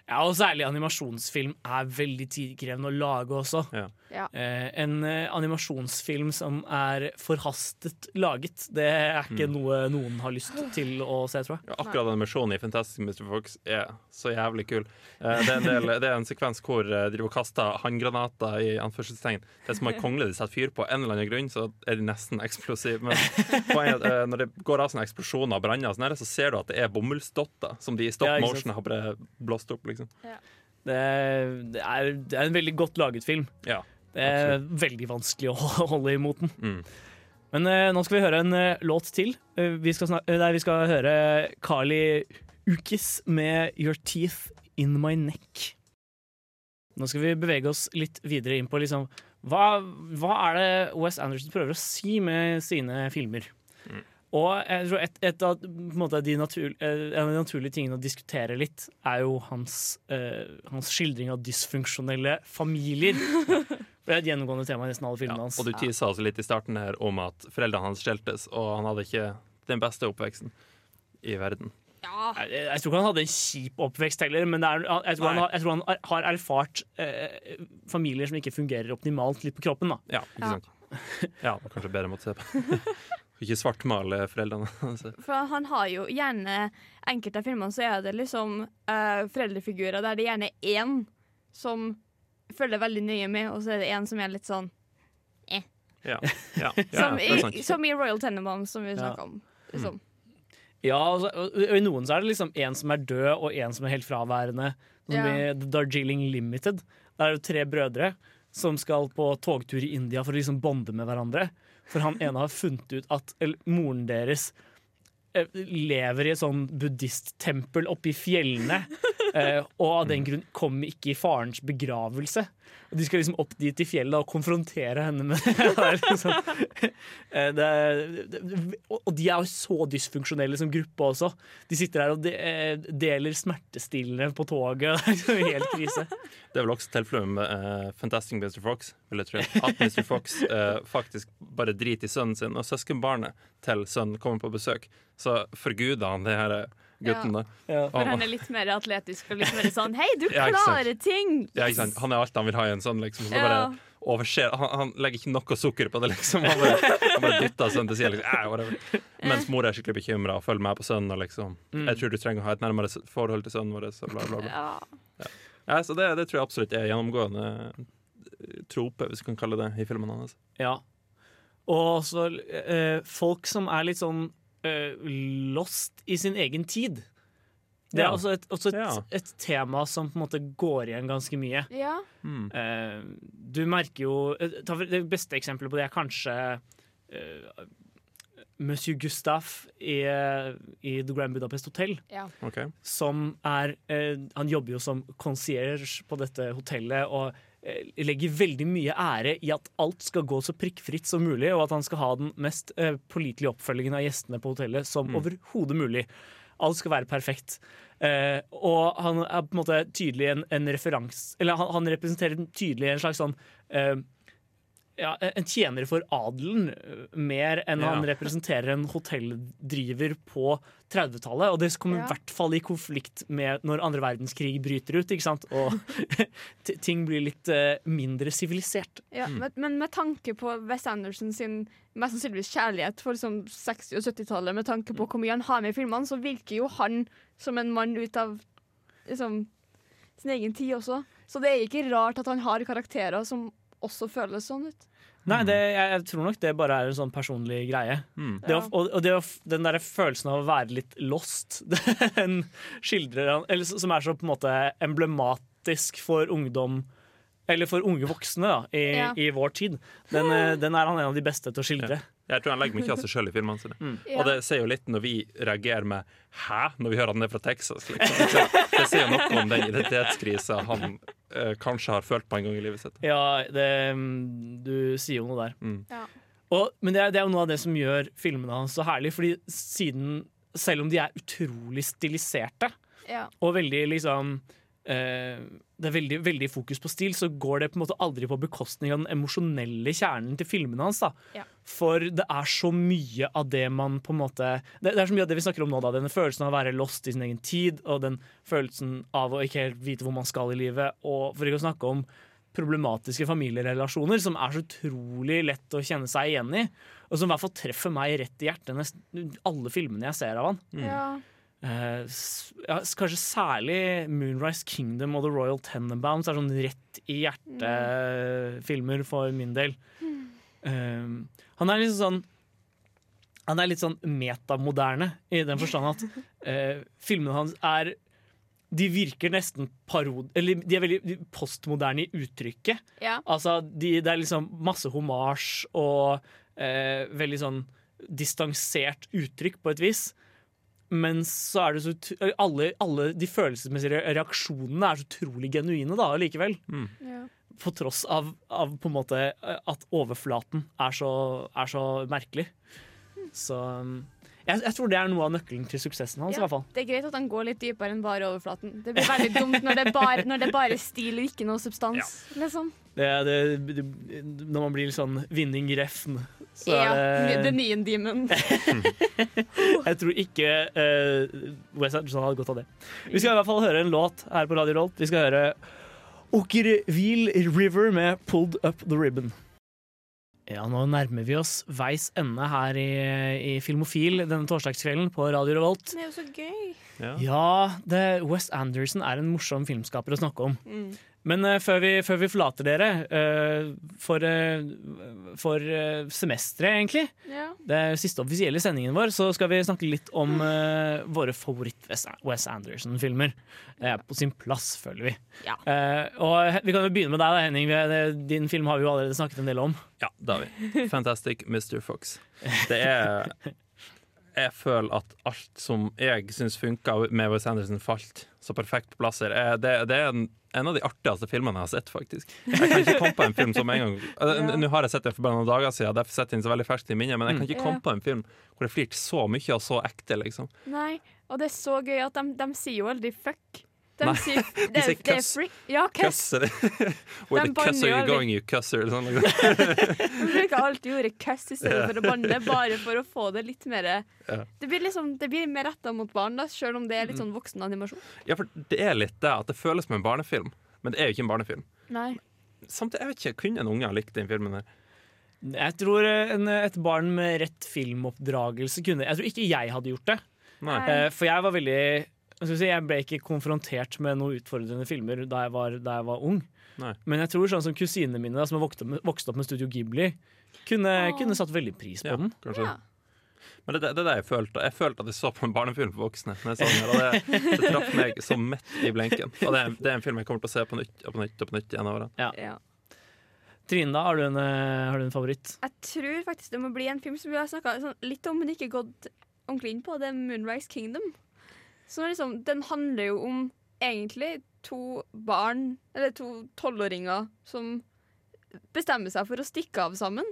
[SPEAKER 1] Ja, og særlig animasjonsfilm er veldig tidkrevende å lage også.
[SPEAKER 3] Ja.
[SPEAKER 2] Ja.
[SPEAKER 1] Eh, en eh, animasjonsfilm som er forhastet laget, det er ikke
[SPEAKER 3] Mm.
[SPEAKER 1] noe noen har lyst til å se, tror jeg.
[SPEAKER 3] Ja, akkurat animasjonen i Fantastic Mr. Fox er så jævlig kul. Eh, det, er en del, det er en sekvens hvor eh, de driver og kaster håndgranater i anførselstegn. Det er som en [LAUGHS] kongle de setter fyr på. En eller annen grunn så er de nesten eksplosive. Men poenget, er at, eh, når det går av sånne eksplosjoner og branner, sånn her, så ser du at det er bomullsdotter som de i stop motion har blåst opp. liksom
[SPEAKER 1] Det, det, er, det er en veldig godt laget film.
[SPEAKER 3] Ja,
[SPEAKER 1] Det er veldig vanskelig å [LAUGHS] holde imot den.
[SPEAKER 3] Mm.
[SPEAKER 1] Men uh, nå skal vi høre en uh, låt til. Uh, vi, skal snak- nei, vi skal høre Carly Ukis med 'Your Teeth In My Neck'. Nå skal vi bevege oss litt videre inn på liksom, hva, hva er det Wes Anderson prøver å si med sine filmer. Og jeg tror et, et av på en måte, de natur, eh, en av de naturlige tingene å diskutere litt, er jo hans, eh, hans skildring av dysfunksjonelle familier. [LAUGHS] Det er et gjennomgående tema i nesten alle filmene hans.
[SPEAKER 3] Og du tisa også litt i starten her om at foreldrene hans skjeltes, og han hadde ikke den beste oppveksten i verden.
[SPEAKER 1] Jeg, jeg tror ikke han hadde en kjip oppvekst heller, men det er, jeg, tror han, har- jeg tror han har- har erfart eh, familier som ikke fungerer optimalt litt på kroppen. Da.
[SPEAKER 3] Ja, ikke sant? Ja, ja kanskje bedre måte å se på. [LAUGHS] Ikke svartmale foreldrene. [LAUGHS] altså.
[SPEAKER 2] For han har jo gjerne Enkelte av filmene så er det liksom uh, foreldrefigurer der det gjerne er én som følger veldig nøye med, og så er det en som er litt sånn eh.
[SPEAKER 3] Ja, ja, ja, [LAUGHS]
[SPEAKER 2] Som,
[SPEAKER 3] er
[SPEAKER 2] i, som i Royal Tenenbaums, som vi
[SPEAKER 1] Ja.
[SPEAKER 2] snakka om. Liksom.
[SPEAKER 1] Ja, altså, og, og I noen så er det liksom en som er død, og en som er helt fraværende. Som
[SPEAKER 2] Ja.
[SPEAKER 1] i The Darjeeling Limited. Der er det tre brødre som skal på togtur i India for å liksom bonde med hverandre. For han ene har funnet ut at moren deres eh, lever i et sånn buddhisttempel oppe i fjellene. Eh, og av den grunn kom ikke i farens begravelse. Og De skal liksom opp dit i fjellet og konfrontere henne med det. [LAUGHS] Liksom, eh, det, det, og de er jo så dysfunksjonelle som gruppe også. De sitter her og de, eh, deler smertestillende på toget. [LAUGHS] Liksom helt krise.
[SPEAKER 3] Det er vel også tilfellet med uh, Fantastic Mr. Fox. Vil jeg tro. At Mr. Fox uh, faktisk bare driter i sønnen sin, og søskenbarnet til sønnen kommer på besøk. Så forguder han det her eh, Ja. da.
[SPEAKER 2] For han er litt mer atletisk og litt mer sånn Hei, du [LAUGHS]
[SPEAKER 3] Ja,
[SPEAKER 2] klarer ting!
[SPEAKER 3] Ja, ikke sant? Han er alt han vil ha i en sånn, liksom. Så
[SPEAKER 2] Ja.
[SPEAKER 3] bare overser, han, han legger ikke noe sukker på det, liksom. Han bare, han bare dytter sønnen til sida. Liksom. Mens mor er skikkelig bekymra og følger med på sønnen. Liksom.
[SPEAKER 1] Mm.
[SPEAKER 3] Jeg tror du trenger å ha et nærmere forhold til sønnen vår. Så bla, bla, bla.
[SPEAKER 2] Ja.
[SPEAKER 3] Ja. Ja, så det, det tror jeg absolutt er gjennomgående eh, trope, hvis vi kan kalle det, i filmene hans.
[SPEAKER 1] Ja. Og også eh, folk som er litt sånn eh, lost i sin egen tid. Det er
[SPEAKER 3] Ja.
[SPEAKER 1] også, et, også et,
[SPEAKER 3] Ja.
[SPEAKER 1] et tema som på en måte går igjen ganske mye.
[SPEAKER 2] Ja.
[SPEAKER 3] Mm.
[SPEAKER 1] Uh, du merker jo eh, ta for- Det beste eksempelet på det er kanskje uh, Monsieur Gustave i, eh, i The Grand Budapest Hotel.
[SPEAKER 2] Ja.
[SPEAKER 3] Ok.
[SPEAKER 1] Som er uh, Han jobber jo som concierge på dette hotellet og eh, legger veldig mye ære i at alt skal gå så prikkfritt som mulig, og at han skal ha den mest eh, pålitelige oppfølgingen av gjestene på hotellet som overhodet mulig. Alt skal være perfekt. Eh, og han er på en måte tydelig en, en referans Eller han, han representerer tydelig en slags sånn eh, ja, en tjener for adelen eh, mer enn
[SPEAKER 3] Ja.
[SPEAKER 1] han representerer en hotelldriver på 30-tallet. Og det kommer i
[SPEAKER 2] Ja.
[SPEAKER 1] hvert fall i konflikt med når andre verdenskrig bryter ut. ikke sant? Og [LAUGHS] ting blir litt uh, mindre sivilisert.
[SPEAKER 2] Ja, men, men med tanke på Wes Anderson sin mest sannsynligvis kjærlighet for liksom 60- og 70-tallet, med tanke på hvor mye han har med i filmene, så virker jo han som en mann ut av liksom, sin egen tid også. Så det er ikke rart at han har karakterer som også føles sånn ut.
[SPEAKER 1] Nei, det, jeg, jeg tror nok det bare er en sånn personlig greie. Det å, og, og det å, den der følelsen av å være litt lost, [LAUGHS] den skildrer han Eller som er så på en måte emblematisk for ungdom Eller for unge voksne da, i,
[SPEAKER 3] Ja.
[SPEAKER 1] i vår tid. Den, eh, den er han en av de beste til å skildre.
[SPEAKER 3] Jeg tror han legger mye av seg sjøl i filmene sine.
[SPEAKER 1] Mm.
[SPEAKER 2] Ja.
[SPEAKER 3] Og det sier jo litt når vi reagerer med 'hæ?' når vi hører at han er fra Texas. Liksom. Det sier noe om den identitetskrisa han eh, kanskje har følt på en gang i livet sitt.
[SPEAKER 1] Ja, det, mm, du sier jo noe der.
[SPEAKER 3] Mm.
[SPEAKER 2] Ja.
[SPEAKER 1] Og, men det er, det er jo noe av det som gjør filmene hans så herlig, fordi siden Selv om de er utrolig stiliserte,
[SPEAKER 2] Ja.
[SPEAKER 1] og veldig liksom eh, Det er veldig, veldig fokus på stil, så går det på en måte aldri på bekostning av den emosjonelle kjernen til filmene hans. da
[SPEAKER 2] Ja.
[SPEAKER 1] For det er så mye av det man på en måte Det, det er så mye av det vi snakker om nå, da. Denne følelsen av å være lost i sin egen tid, og den følelsen av å ikke helt vite hvor man skal i livet, og for ikke å snakke om problematiske familierelasjoner, som er så utrolig lett å kjenne seg igjen i. Og som i hvert fall treffer meg rett i hjertet nesten alle filmene jeg ser av han.
[SPEAKER 2] Ja.
[SPEAKER 1] S- ja, kanskje særlig Moonrise Kingdom og The Royal Tenenbounds' er sånn rett i hjertet-filmer for min del. Eh, han er liksom sånn Han er litt sånn metamoderne i den forstand at uh, filmene hans er de virker nesten parod... Eller de er veldig postmoderne i uttrykket.
[SPEAKER 2] Ja.
[SPEAKER 1] Altså, de, det er liksom masse homasj og eh, veldig sånn distansert uttrykk på et vis. Men så er det så ut- alle, alle de følelsesmessige reaksjonene er så utrolig genuine da, likevel.
[SPEAKER 2] Ja.
[SPEAKER 1] På tross av, av på en måte at overflaten er så, er så merkelig. Så um, jeg, jeg tror det er noe av nøkkelen til suksessen hans. i hvert fall
[SPEAKER 2] det er greit at han går litt dypere enn bare overflaten. Det blir veldig dumt når det er bare, når det er bare stil og ikke noe substans. Liksom.
[SPEAKER 1] Det, det, det, Når man blir litt sånn vinning refn, så
[SPEAKER 2] Ja,
[SPEAKER 1] er
[SPEAKER 2] The
[SPEAKER 1] det
[SPEAKER 2] Neon Demon. [LAUGHS]
[SPEAKER 1] Jeg tror ikke uh, West Anderson hadde godt av det. Vi skal i hvert fall høre en låt her på Radio Rolt. Vi skal høre Okkervil River med 'Pulled Up The Ribbon'. Ja, nå nærmer vi oss veis ende her i, i Filmofil denne torsdagskvelden på Radio Revolt.
[SPEAKER 2] Det er jo så gøy.
[SPEAKER 1] Ja, det, Wes Anderson er en morsom filmskaper å snakke om.
[SPEAKER 2] Mm.
[SPEAKER 1] Men uh, før, vi, før vi forlater dere, uh, for, uh, for semesteret egentlig,
[SPEAKER 2] Ja.
[SPEAKER 1] det er siste offisielle sendingen vår, så skal vi snakke litt om eh, våre favoritt-Wes Anderson-filmer. Det er på sin plass, føler vi.
[SPEAKER 2] Ja.
[SPEAKER 1] Eh, og Vi kan jo begynne med deg, da, Henning. Din film har vi jo allerede snakket en del om.
[SPEAKER 3] Ja, det har vi. Fantastic Mr. Fox. Det er Jeg føler at alt som jeg syns funka med Wes Anderson, falt så perfekt på plass her. Eh, Det, det er en, en av de artigste filmene jeg har sett, faktisk. Jeg kan ikke komme på en film som en gang [LAUGHS]
[SPEAKER 2] Ja.
[SPEAKER 3] Nå har jeg sett den for bare noen dager siden, derfor setter jeg den så veldig ferskt i minnet, men jeg kan ikke
[SPEAKER 2] Mm.
[SPEAKER 3] komme på en film hvor det flirte så mye og så ekte, liksom.
[SPEAKER 2] Nei, og det er så gøy at de, de sier jo aldri fuck. De
[SPEAKER 3] Nei,
[SPEAKER 2] sier, [LAUGHS]
[SPEAKER 3] de
[SPEAKER 2] det,
[SPEAKER 3] sier
[SPEAKER 2] er
[SPEAKER 3] cuss.
[SPEAKER 2] Ja, cuss.
[SPEAKER 3] Where [LAUGHS] the cuss are you going, you cusser? Eller sånn, liksom.
[SPEAKER 2] De bruker alltid ordet cuss i stedet for å banne, bare for å få det litt mer
[SPEAKER 3] Ja.
[SPEAKER 2] Det blir liksom, det blir mer retta mot barn, da, selv om det er litt sånn voksen animasjon.
[SPEAKER 3] Ja, for det er litt det at det føles som en barnefilm, men det er jo ikke en barnefilm.
[SPEAKER 2] Nei.
[SPEAKER 3] Samtidig, jeg vet ikke, Kunne en unge ha likt den filmen? her?
[SPEAKER 1] Jeg tror eh, en, et barn med rett filmoppdragelse kunne Jeg tror ikke jeg hadde gjort det.
[SPEAKER 3] Nei.
[SPEAKER 1] Eh, For jeg var veldig jeg, si, jeg ble ikke konfrontert med noen utfordrende filmer da jeg var, da jeg var ung.
[SPEAKER 3] Nei.
[SPEAKER 1] Men jeg tror sånn som kusinene mine, da, som har vokst opp med, vokst opp med Studio Ghibli, kunne, kunne satt veldig pris på
[SPEAKER 3] Ja,
[SPEAKER 1] den.
[SPEAKER 3] kanskje. Men det, det, det er det jeg følte. Jeg følte at jeg så på en barnefilm for voksne. Når jeg her, det, det traff meg så midt i blenken. Og det er, det er en film jeg kommer til å se på nytt og på nytt og på nytt av årene.
[SPEAKER 1] Ja. Trine, da, har du en, eh, har du en favoritt?
[SPEAKER 2] Jeg tror faktisk det må bli en film som vi har snakka sånn, litt om, men ikke gått ordentlig inn på. Det er Moonrise Kingdom. Så liksom, den handler jo om egentlig to barn, eller to tolvåringer, som bestemmer seg for å stikke av sammen.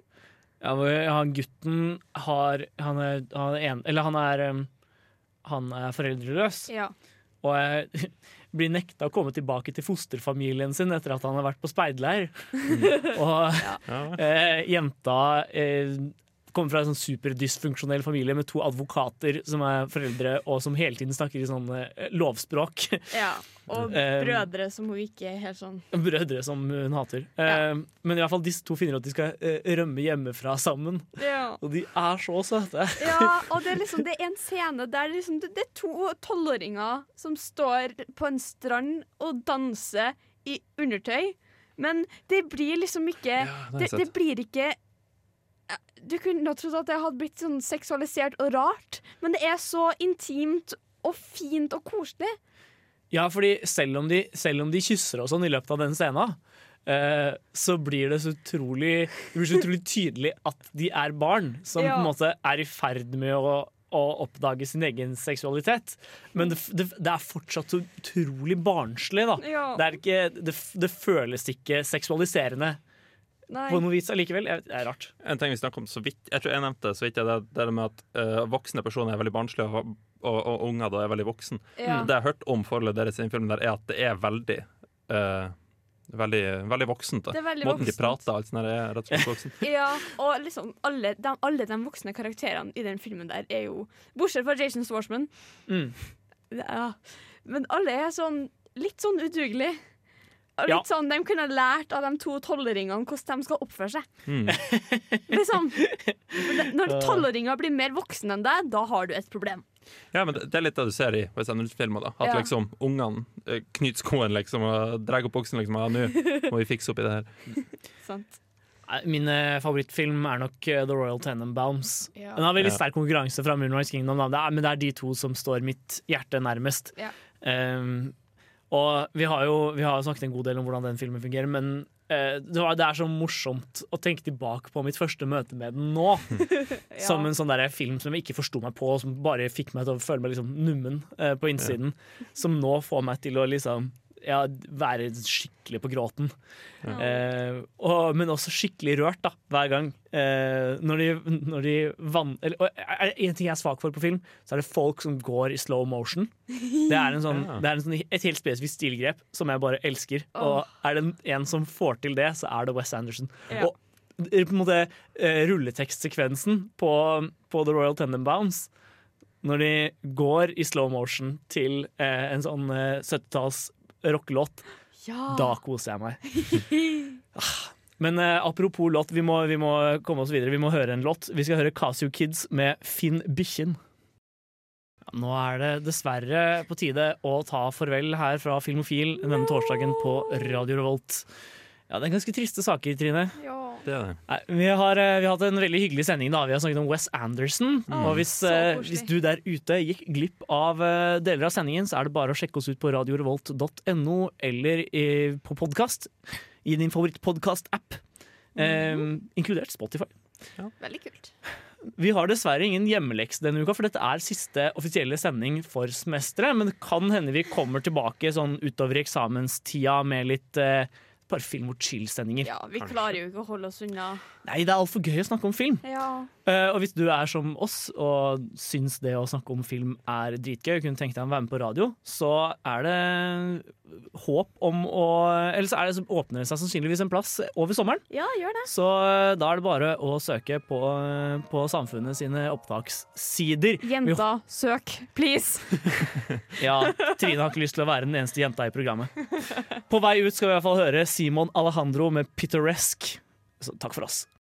[SPEAKER 1] Ja, han gutten har Han er, han er, en, eller han er um, Han er foreldreløs.
[SPEAKER 2] Ja.
[SPEAKER 1] Og er, [LAUGHS] blir nekta å komme tilbake til fosterfamilien sin etter at han har vært på speidleir. [LAUGHS] og eh, jenta eh, kommer fra en sånn superdysfunksjonell familie med to advokater som er foreldre, og som hele tiden snakker i sånn eh, lovspråk.
[SPEAKER 2] Ja, Og [LAUGHS]
[SPEAKER 1] Eh,
[SPEAKER 2] brødre som hun ikke er helt sånn
[SPEAKER 1] Brødre som hun hater. Ja. men i hvert fall disse to finner at de skal eh, rømme hjemmefra sammen.
[SPEAKER 2] Ja.
[SPEAKER 1] Og de er så søte.
[SPEAKER 2] Ja, og det er liksom Det er en scene der det, liksom, det, er to tolvåringer som står på en strand og danser i undertøy. Men det blir liksom ikke
[SPEAKER 3] det
[SPEAKER 2] det, det blir ikke Du kunne ha trodd at det hadde blitt sånn seksualisert og rart, men det er så intimt og fint og koselig.
[SPEAKER 1] Ja, fordi selv om de, selv om de kysser og sånn i løpet av den scenen, eh, så blir det så utrolig Det blir så utrolig tydelig at de er barn som
[SPEAKER 2] Ja.
[SPEAKER 1] på en måte er i ferd med å, å oppdage sin egen seksualitet. Men det, det, det er fortsatt så utrolig barnslig, da.
[SPEAKER 2] Ja.
[SPEAKER 1] Det, ikke, det, det føles ikke seksualiserende
[SPEAKER 2] Nei.
[SPEAKER 1] på noe vis allikevel. Det er rart.
[SPEAKER 3] En ting vi snakker om så vidt Jeg tror jeg nevnte så vidt jeg, det, det er det med at uh, voksne personer er veldig barnslige, og, og, og unger da er veldig voksen.
[SPEAKER 2] Ja.
[SPEAKER 3] Det jeg har hørt om forholdet deres i den filmen, der er at det er veldig uh, Veldig, veldig voksent.
[SPEAKER 2] er veldig
[SPEAKER 3] Måten de prater alt sånn er rett og slett voksen. [LAUGHS]
[SPEAKER 2] Ja, og liksom alle de, alle de voksne karakterene i den filmen der er jo Bortsett fra Jason Schwartzman.
[SPEAKER 1] Mm.
[SPEAKER 2] Ja. Men alle er sånn litt sånn udugelige. Og
[SPEAKER 1] Ja.
[SPEAKER 2] Sånn, De kunne lært av de to tolvåringene hvordan de skal oppføre seg.
[SPEAKER 3] Mm. [LAUGHS]
[SPEAKER 2] Liksom. Når [LAUGHS] tolvåringer blir mer voksne enn deg, da har du et problem.
[SPEAKER 3] Ja, men det, det er litt det du ser i Wes Anderson-filmer. da At
[SPEAKER 2] Ja.
[SPEAKER 3] liksom ungene eh, knyter skoen liksom og drar opp buksen. Liksom, ja, nå må vi fikse opp i det her. [LAUGHS]
[SPEAKER 2] Sant?
[SPEAKER 1] Min eh, favorittfilm er nok eh, The Royal Tenenbaums.
[SPEAKER 2] Ja.
[SPEAKER 1] Den har veldig
[SPEAKER 3] Ja.
[SPEAKER 1] sterk konkurranse fra Moonrise Kingdom, da. Men det er de to som står mitt hjerte nærmest.
[SPEAKER 2] Ja.
[SPEAKER 1] Um, og vi har jo vi har snakket en god del om hvordan den filmen fungerer, men eh, det, var, det er så morsomt å tenke tilbake på mitt første møte med den nå. [LAUGHS] Som en sånn der film som jeg ikke forsto meg på, og som bare fikk meg til å føle meg liksom nummen eh, på innsiden. Som nå får meg til å liksom ja, være skikkelig på gråten. Eh, og, men også skikkelig rørt da, hver gang. Eh, når de, når de vann... Eller, og er det en ting jeg er svak for på film, så er det folk som går i slow motion. Det er, en sånn, [LAUGHS]
[SPEAKER 3] Ja.
[SPEAKER 1] det er en sånn, et helt spesifikt stilgrep som jeg bare elsker.
[SPEAKER 2] Oh.
[SPEAKER 1] Og er det en som får til det, så er det Wes Anderson.
[SPEAKER 2] Ja.
[SPEAKER 1] Og eh, på en måte eh, rulletekstsekvensen på, på The Royal Tenenbaums når de går i slow motion til eh, en sånn eh, 70-talls rockelåt,
[SPEAKER 2] Ja.
[SPEAKER 1] da koser jeg meg. [LAUGHS] Ah, Men eh, apropos låt, vi må, vi må komme oss videre. Vi må høre en låt. Vi skal høre Casio Kids med Finn Bikkjen. Ja, nå er det dessverre på tide å ta farvel her fra Filmofil denne torsdagen på Radio Revolt. Ja, det er ganske triste saker, Trine.
[SPEAKER 3] Det er det.
[SPEAKER 1] Nei, vi, har, eh, vi har hatt en veldig hyggelig sending. da Vi har snakket om Wes Anderson. og hvis,
[SPEAKER 2] så
[SPEAKER 1] eh,
[SPEAKER 2] koselig.
[SPEAKER 1] hvis du der ute gikk glipp av eh, deler av sendingen, så er det bare å sjekke oss ut på radiorevolt.no eller i, på podkast i din favorittpodkast-app, eh, inkludert Spotify.
[SPEAKER 2] Veldig kult.
[SPEAKER 1] Vi har dessverre ingen hjemmelekse denne uka, for dette er siste offisielle sending for semesteret. Men det kan hende vi kommer tilbake sånn utover i eksamenstida med litt eh, bare film og chill-sendinger.
[SPEAKER 2] Ja, Vi klarer jo ikke å holde oss unna.
[SPEAKER 1] Nei, det er altfor gøy å snakke om film.
[SPEAKER 2] Ja.
[SPEAKER 1] Uh, og hvis du er som oss og syns det å snakke om film er dritgøy, og kunne tenke deg å være med på radio, så er det håp om å Eller så, er det, så åpner det seg sannsynligvis en plass over sommeren.
[SPEAKER 2] Ja, gjør det.
[SPEAKER 1] Så eh, da er det bare å søke på, på Samfunnet sine opptakssider.
[SPEAKER 2] Jenta, søk, please! [LAUGHS]
[SPEAKER 1] Ja, Trine har ikke lyst til å være den eneste jenta i programmet. På vei ut skal vi i hvert fall høre Simon Alejandro med 'Pittoresk'. Så takk for oss.